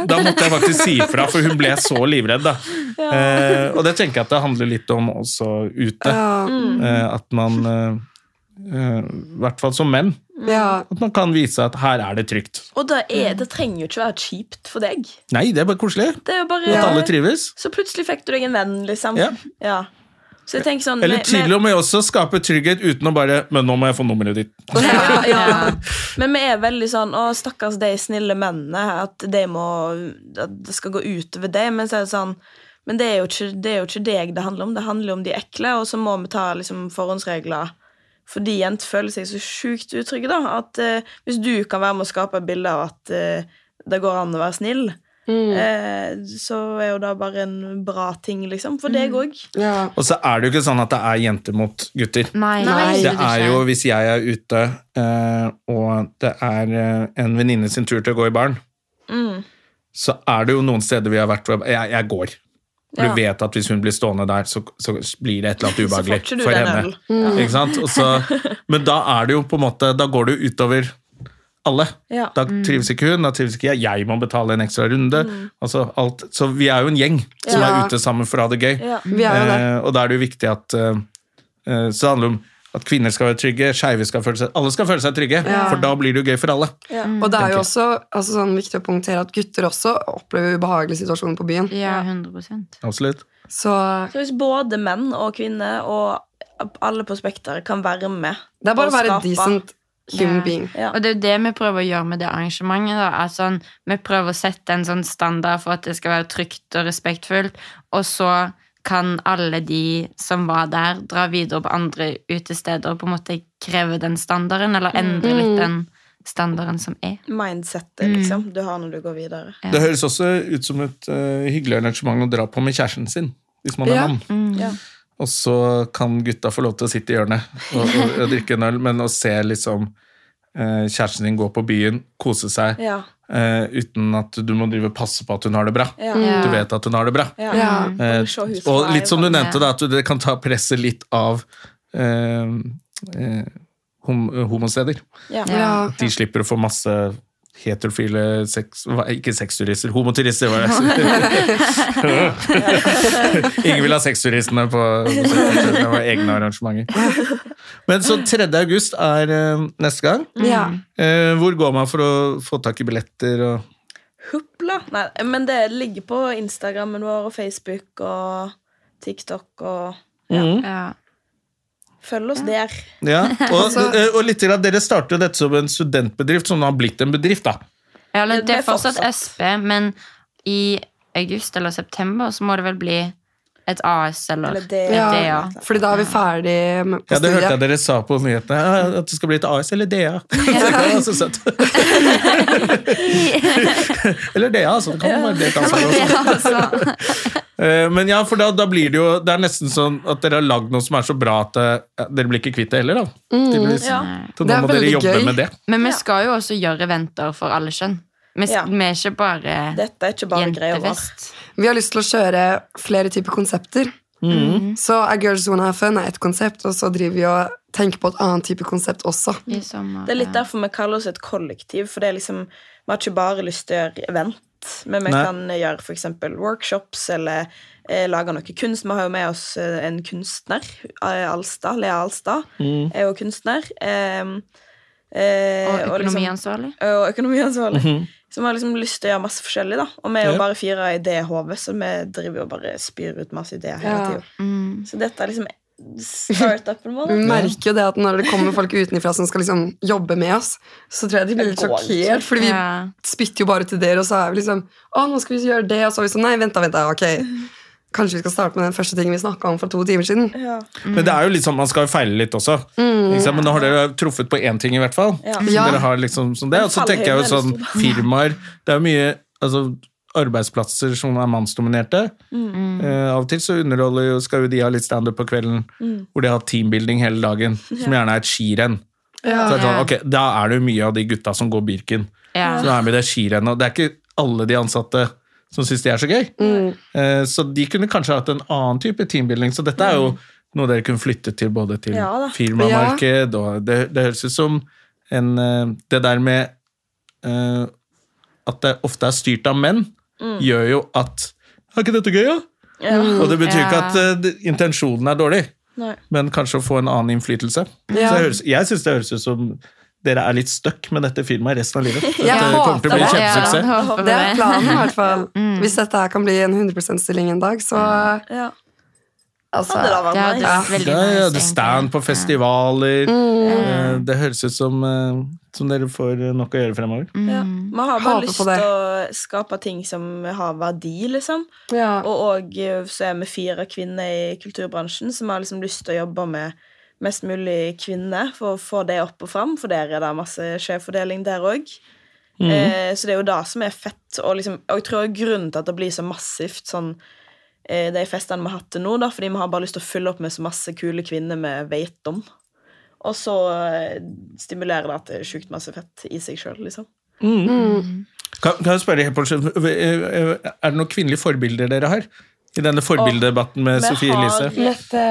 Da måtte jeg faktisk si ifra, for hun ble så livredd, da. Eh, og det tenker jeg at det handler litt om også ute. Ja. Eh, at man eh, eh, I hvert fall som menn. Ja. At man kan vise at her er det trygt. Og det, er, det trenger jo ikke være kjipt for deg. Nei, det er bare koselig. Det er bare At alle trives. Så plutselig fikk du deg en venn, liksom. Ja. Så jeg sånn Eller til og med også skape trygghet uten å bare Men nå må jeg få nummeret ditt. <laughs> ja, ja. <laughs> Men vi er veldig sånn Å, stakkars de snille mennene. At, de må, at det skal gå utover dem. Men sånn Men det er, jo ikke, det er jo ikke deg det handler om. Det handler om de ekle, og så må vi ta liksom, forhåndsregler. Fordi jenter føler seg så sjukt utrygge, da. At eh, hvis du kan være med å skape et bilde av at eh, det går an å være snill, eh, så er jo det bare en bra ting, liksom. For deg òg. Ja. Og så er det jo ikke sånn at det er jenter mot gutter. Nei, Nei, Det er jo hvis jeg er ute, eh, og det er eh, en venninne sin tur til å gå i baren, Mm. så er det jo noen steder vi har vært hvor jeg, jeg går. For Ja. du vet at hvis hun blir stående der, så, så blir det et eller annet ubehagelig for henne. Mm. Ikke sant? Og så, <laughs> men da er det jo på en måte Da går det jo utover alle. Ja. Da trives ikke hun, da trives ikke jeg. Jeg må betale en ekstra runde. Altså alt. Så vi er jo en gjeng som Ja. er ute sammen for å ha det gøy. Ja. Vi er jo det. Eh, og da er det jo viktig at eh, eh, Så det handler om at kvinner skal være trygge, skeive skal føle seg Alle skal føle seg trygge, Ja. for da blir det jo gøy for alle. Og det er jo også altså, sånn, viktig å punktere at gutter også opplever ubehagelige situasjoner på byen. Ja, 100 Absolutt. Så Så hvis både menn og kvinner og alle på Spekter kan være med det er bare å være decent human Ja. being. Ja. Og det er jo det vi prøver å gjøre med det arrangementet. Da. Altså, vi prøver å sette en sånn standard for at det skal være trygt og respektfullt, og så kan alle de som var der, dra videre på andre utesteder og på en måte kreve den standarden, eller endre litt den standarden som er. Mindsettet liksom, du har når du går videre. Ja. Det høres også ut som et uh, hyggelig arrangement å dra på med kjæresten sin, hvis man er Ja. mann. Ja. Og så kan gutta få lov til å sitte i hjørnet og, og, og drikke en øl, men å se liksom uh, kjæresten din gå på byen, kose seg, Eh, uten at du må drive passe på at hun har det bra. Ja. Du vet at hun har det bra. Ja. Ja. Uh, og litt som du nevnte, da, at det kan ta presset litt av uh, eh, hom homosteder. Ja. Ja. De slipper å få masse heterofile sex... Ikke sexturister, homoturister, var det. <laughs> Ingen vil ha sexturistene på Det var egne arrangementer. Men så 3. august er eh, neste gang. Ja. Eh, hvor går man for å få tak i billetter og Hupla. Nei, men det ligger på Instagrammen vår og Facebook og TikTok og Ja. Følg oss der. Ja, <laughs> og, Altså- og litt til at Dere startet dette som en studentbedrift, som nå har blitt en bedrift. da. Ja, eller, Det er fortsatt. SP, men i august eller september så må det vel bli et AS eller, Eller det. et Ja. Fordi da er vi ferdig med- studiet. Ja, Det hørte jeg dere sa på nyhetene, at det skal bli et AS eller DA. <laughs> <laughs> Det var så søtt. eller DA, altså. Det kan være delt ansvar også. Eh, Men ja, for da, da blir det jo Det er nesten sånn at dere har lagd noe som er så bra at eh, ja, dere blir ikke kvitt det heller, da. Mm, Ja. Så Det nå er må dere jobbe gøy. med det. Men vi skal jo også gjøre eventer for alle kjønn. Vi, Ja. vi er ikke bare Dette er ikke bare jentefest. Vi har lyst til å kjøre flere typer konsepter. Så A Girls Wanna Have Fun er ett konsept, og så driver vi og tenker på et annet type konsept også. sommer. Det er litt derfor vi kaller oss et kollektiv, for det er liksom Vi har ikke bare lyst til å gjøre event, men vi Nei. kan gjøre eksempel workshops eller eh, lage noe kunst. Vi har jo med oss eh, en kunstner, eh, Alstad, Lea Alstad, er jo kunstner. Eh, eh, Og liksom- økonomiansvarlig. og økonomiansvarlig. Som har liksom lyst til å gjøre masse forskjellig. da Og vi er jo Ja. bare fire idéhove, så vi driver jo bare spyr ut masse ideer hele Ja. tida. Mm. Så dette er liksom startupen vår. Vi merker jo det at når det kommer folk utenfra som skal liksom jobbe med oss, så tror jeg de blir litt sjokkert, fordi vi spytter jo bare til dere, og så er vi liksom Å, nå skal vi gjøre det, og så er vi sånn Nei, vent da, vent da, ok. Kanskje vi skal starte med den første tingen vi snakka om for to timer siden. Ja. Men det er jo litt sånn, man skal jo feile litt også. Mm. Men nå har dere truffet på én ting, i hvert fall. Ja. Som Ja. dere har liksom som det. Og så tenker jeg jo sånn firmaer Det er jo mye altså, arbeidsplasser som er mannsdominerte. Eh, av og til så underholder skal jo de ha litt standup på kvelden, hvor de har teambuilding hele dagen, som gjerne er et skirenn. Så er sånn, ok, Da er det jo mye av de gutta som går Birken, Ja. da er med det skirennet. Og det er ikke alle de ansatte som syns det er så gøy. Eh, så de kunne kanskje hatt en annen type teambuilding. Så dette er jo noe dere kunne flytte til både til Ja firmamarked og det, det høres ut som en eh, Det der med eh, at det ofte er styrt av menn, gjør jo at Er ikke dette gøy, da? Ja. Og det betyr ikke at uh, intensjonen er dårlig, Nei. men kanskje å få en annen innflytelse. Ja. Så høres, jeg syns det høres ut som dere er litt stuck med dette firmaet resten av livet. <laughs> Jeg kommer til å bli kjempesuksess. Ja, Det er planen, i hvert fall. Mm. Hvis dette her kan bli en 100 %-stilling en dag, så Ja. altså, det hadde vært nice. Ja, ja, det stand på festivaler. Mm. Det høres ut som eh, som dere får nok å gjøre fremover. Ja. Man har bare Hater lyst til å skape ting som har verdi, liksom. Ja. Og og eh, så er vi fire kvinner i kulturbransjen som har liksom lyst til å jobbe med mest mulig kvinner for å få det opp og fram, for der er det masse skjevfordeling der òg. Eh, så det er jo det som er fett. Og, liksom, og jeg tror grunnen til at det blir så massivt sånn eh, de festene vi har hatt til nå, da, fordi vi har bare lyst til å fylle opp med så masse kule kvinner vi vet om. Og så eh, stimulerer det til sjukt masse fett i seg sjøl, liksom. Kan, kan jeg spørre helt på slutt, Er det noen kvinnelige forbilder dere har? I denne forbildedebatten med Sofie Elise? Mette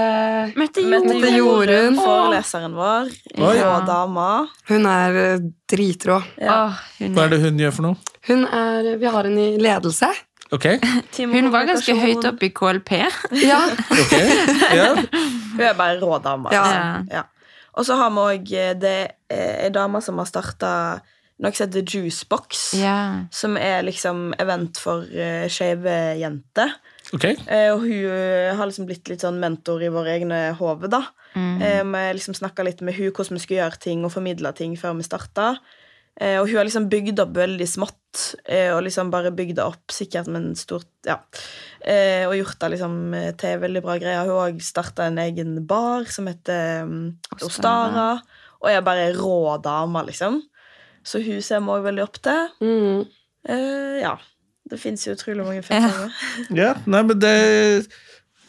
Mette Jorunn, Jorunn. foreleseren vår, Oi. ja. dama. Hun er eh, dritrå. Ja. Hva er det hun gjør for noe? Hun er Vi har henne i ledelse. Ok, <laughs> hun var ganske høyt oppe i KLP. Ja. <laughs> ok. Ja. Hun er bare rå dame. Ja. altså. Ja. Og så har vi òg ei dame som har starta noe som heter Juicebox. yeah. Som er liksom event for uh, skeive jenter. Okay. Eh, og hun eh, har liksom blitt litt sånn mentor i våre egne hoder, da. Eh, vi liksom snakka litt med hun hvordan vi skulle gjøre ting, og formidle ting før vi starta. Eh, og hun har liksom bygd opp veldig smått, eh, og liksom bare bygd det opp sikkert med en stort Ja. Eh, og gjort det liksom til veldig bra greier. Hun har òg starta en egen bar som heter um, Ostara, og er bare rå dame, liksom. Så hun ser vi òg veldig opp til. Mm. Eh, ja. Det fins jo utrolig mange <laughs> fete Ja, nei, men det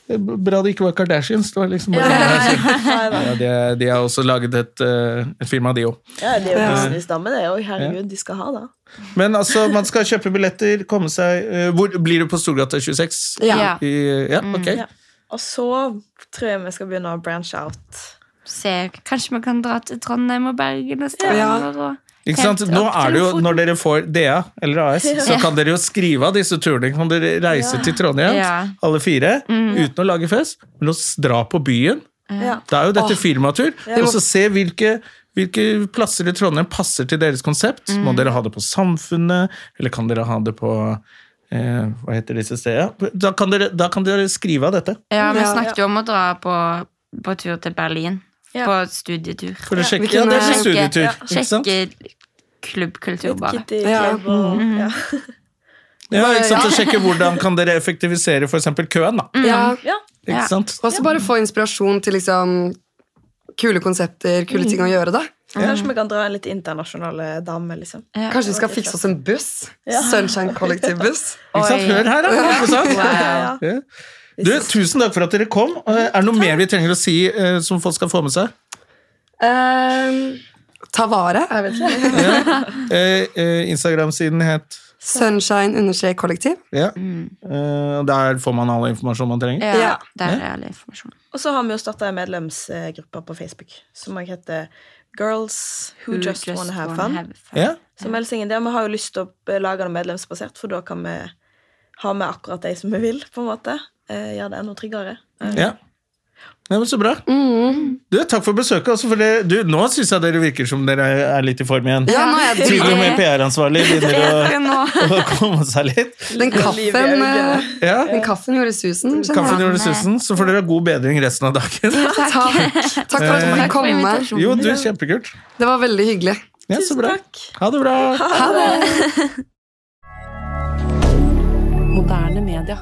Bra det ikke var Kardashians. Det var liksom bare ja, <laughs> de, de har også laget et, eh, et firma, de òg. Ja, de er jo businessdame, det òg. Herregud, de skal ha det. Men altså, man skal kjøpe billetter, komme seg eh, Hvor Blir du på Storgata 26? Ja. Ja. I, ja, ok. Ja. Og så tror jeg vi skal begynne å branche out. Se, kanskje vi kan dra til Trondheim og Bergen og Ja. Og Ikke sant? Nå er det jo, Når dere får DA eller AS, <laughs> så kan dere jo skrive av disse turene. Kan dere reise til Trondheim, Ja. alle fire, uten å lage fest, men å dra på byen. Ja. Da er jo dette firmatur. Og så se hvilke, hvilke plasser i Trondheim passer til deres konsept. Må dere ha det på Samfunnet, eller kan dere ha det på eh, Hva heter disse stedene? Da kan, dere, da kan dere skrive av dette. Ja, vi snakket jo om å dra på, på tur til Berlin. Ja. På studietur. For å sjekke, vi ja, det er ikke sjekke- studietur. ja, Ikke sant? Sjekke klubbkultur, bare. Ja. Mm. ja. <laughs> Ja, ikke sant? Og sjekke hvordan kan dere effektivisere eksempel køen. da. ja. ja. Ikke Ja. sant? Og så bare få inspirasjon til liksom kule konsepter, kule ting å gjøre, da. Kanskje vi kan dra en litt internasjonale dame, liksom. Ja. Kanskje vi skal fikse oss en buss? Ja. Sunshine Kollektivbuss. Ikke sant? Hør her, da! Ja. Ja. Du, tusen takk for at dere kom. Eh, Er det noe mer vi trenger å si eh, som folk skal få med seg? Um, ta vare, jeg vet ikke. <laughs> Eh, eh, Instagram-siden het Sunshine-kollektiv. ja. Mm. Der får man all informasjon man trenger. Ja, Ja. der er all informasjon. Og så har vi jo starta en medlemsgruppe på Facebook som også heter Girls Who, Just, Wanna Have Fun. Ja. Så meld inn der. Vi har jo lyst til å lage det medlemsbasert, for da kan vi ha med akkurat de som vi vil, på en måte. Eh, Gjøre det enda tryggere. Eh, ja. Nei, men Så bra. Mm. Du, Takk for besøket. Også for det, du, nå syns jeg dere virker som dere er litt i form igjen. Ja, nå er det. Til og med PR-ansvarlig begynner å, <laughs> å komme seg litt. Den kaffen, eh, Ja. den kaffen gjorde susen. Kaffen gjorde susen, så får dere ha god bedring resten av dagen. Takk. Takk for at du fikk komme. Jo, du, kjempekult. Det var veldig hyggelig. Ja, så bra. Ha det bra. Ha det. <laughs> Moderne media.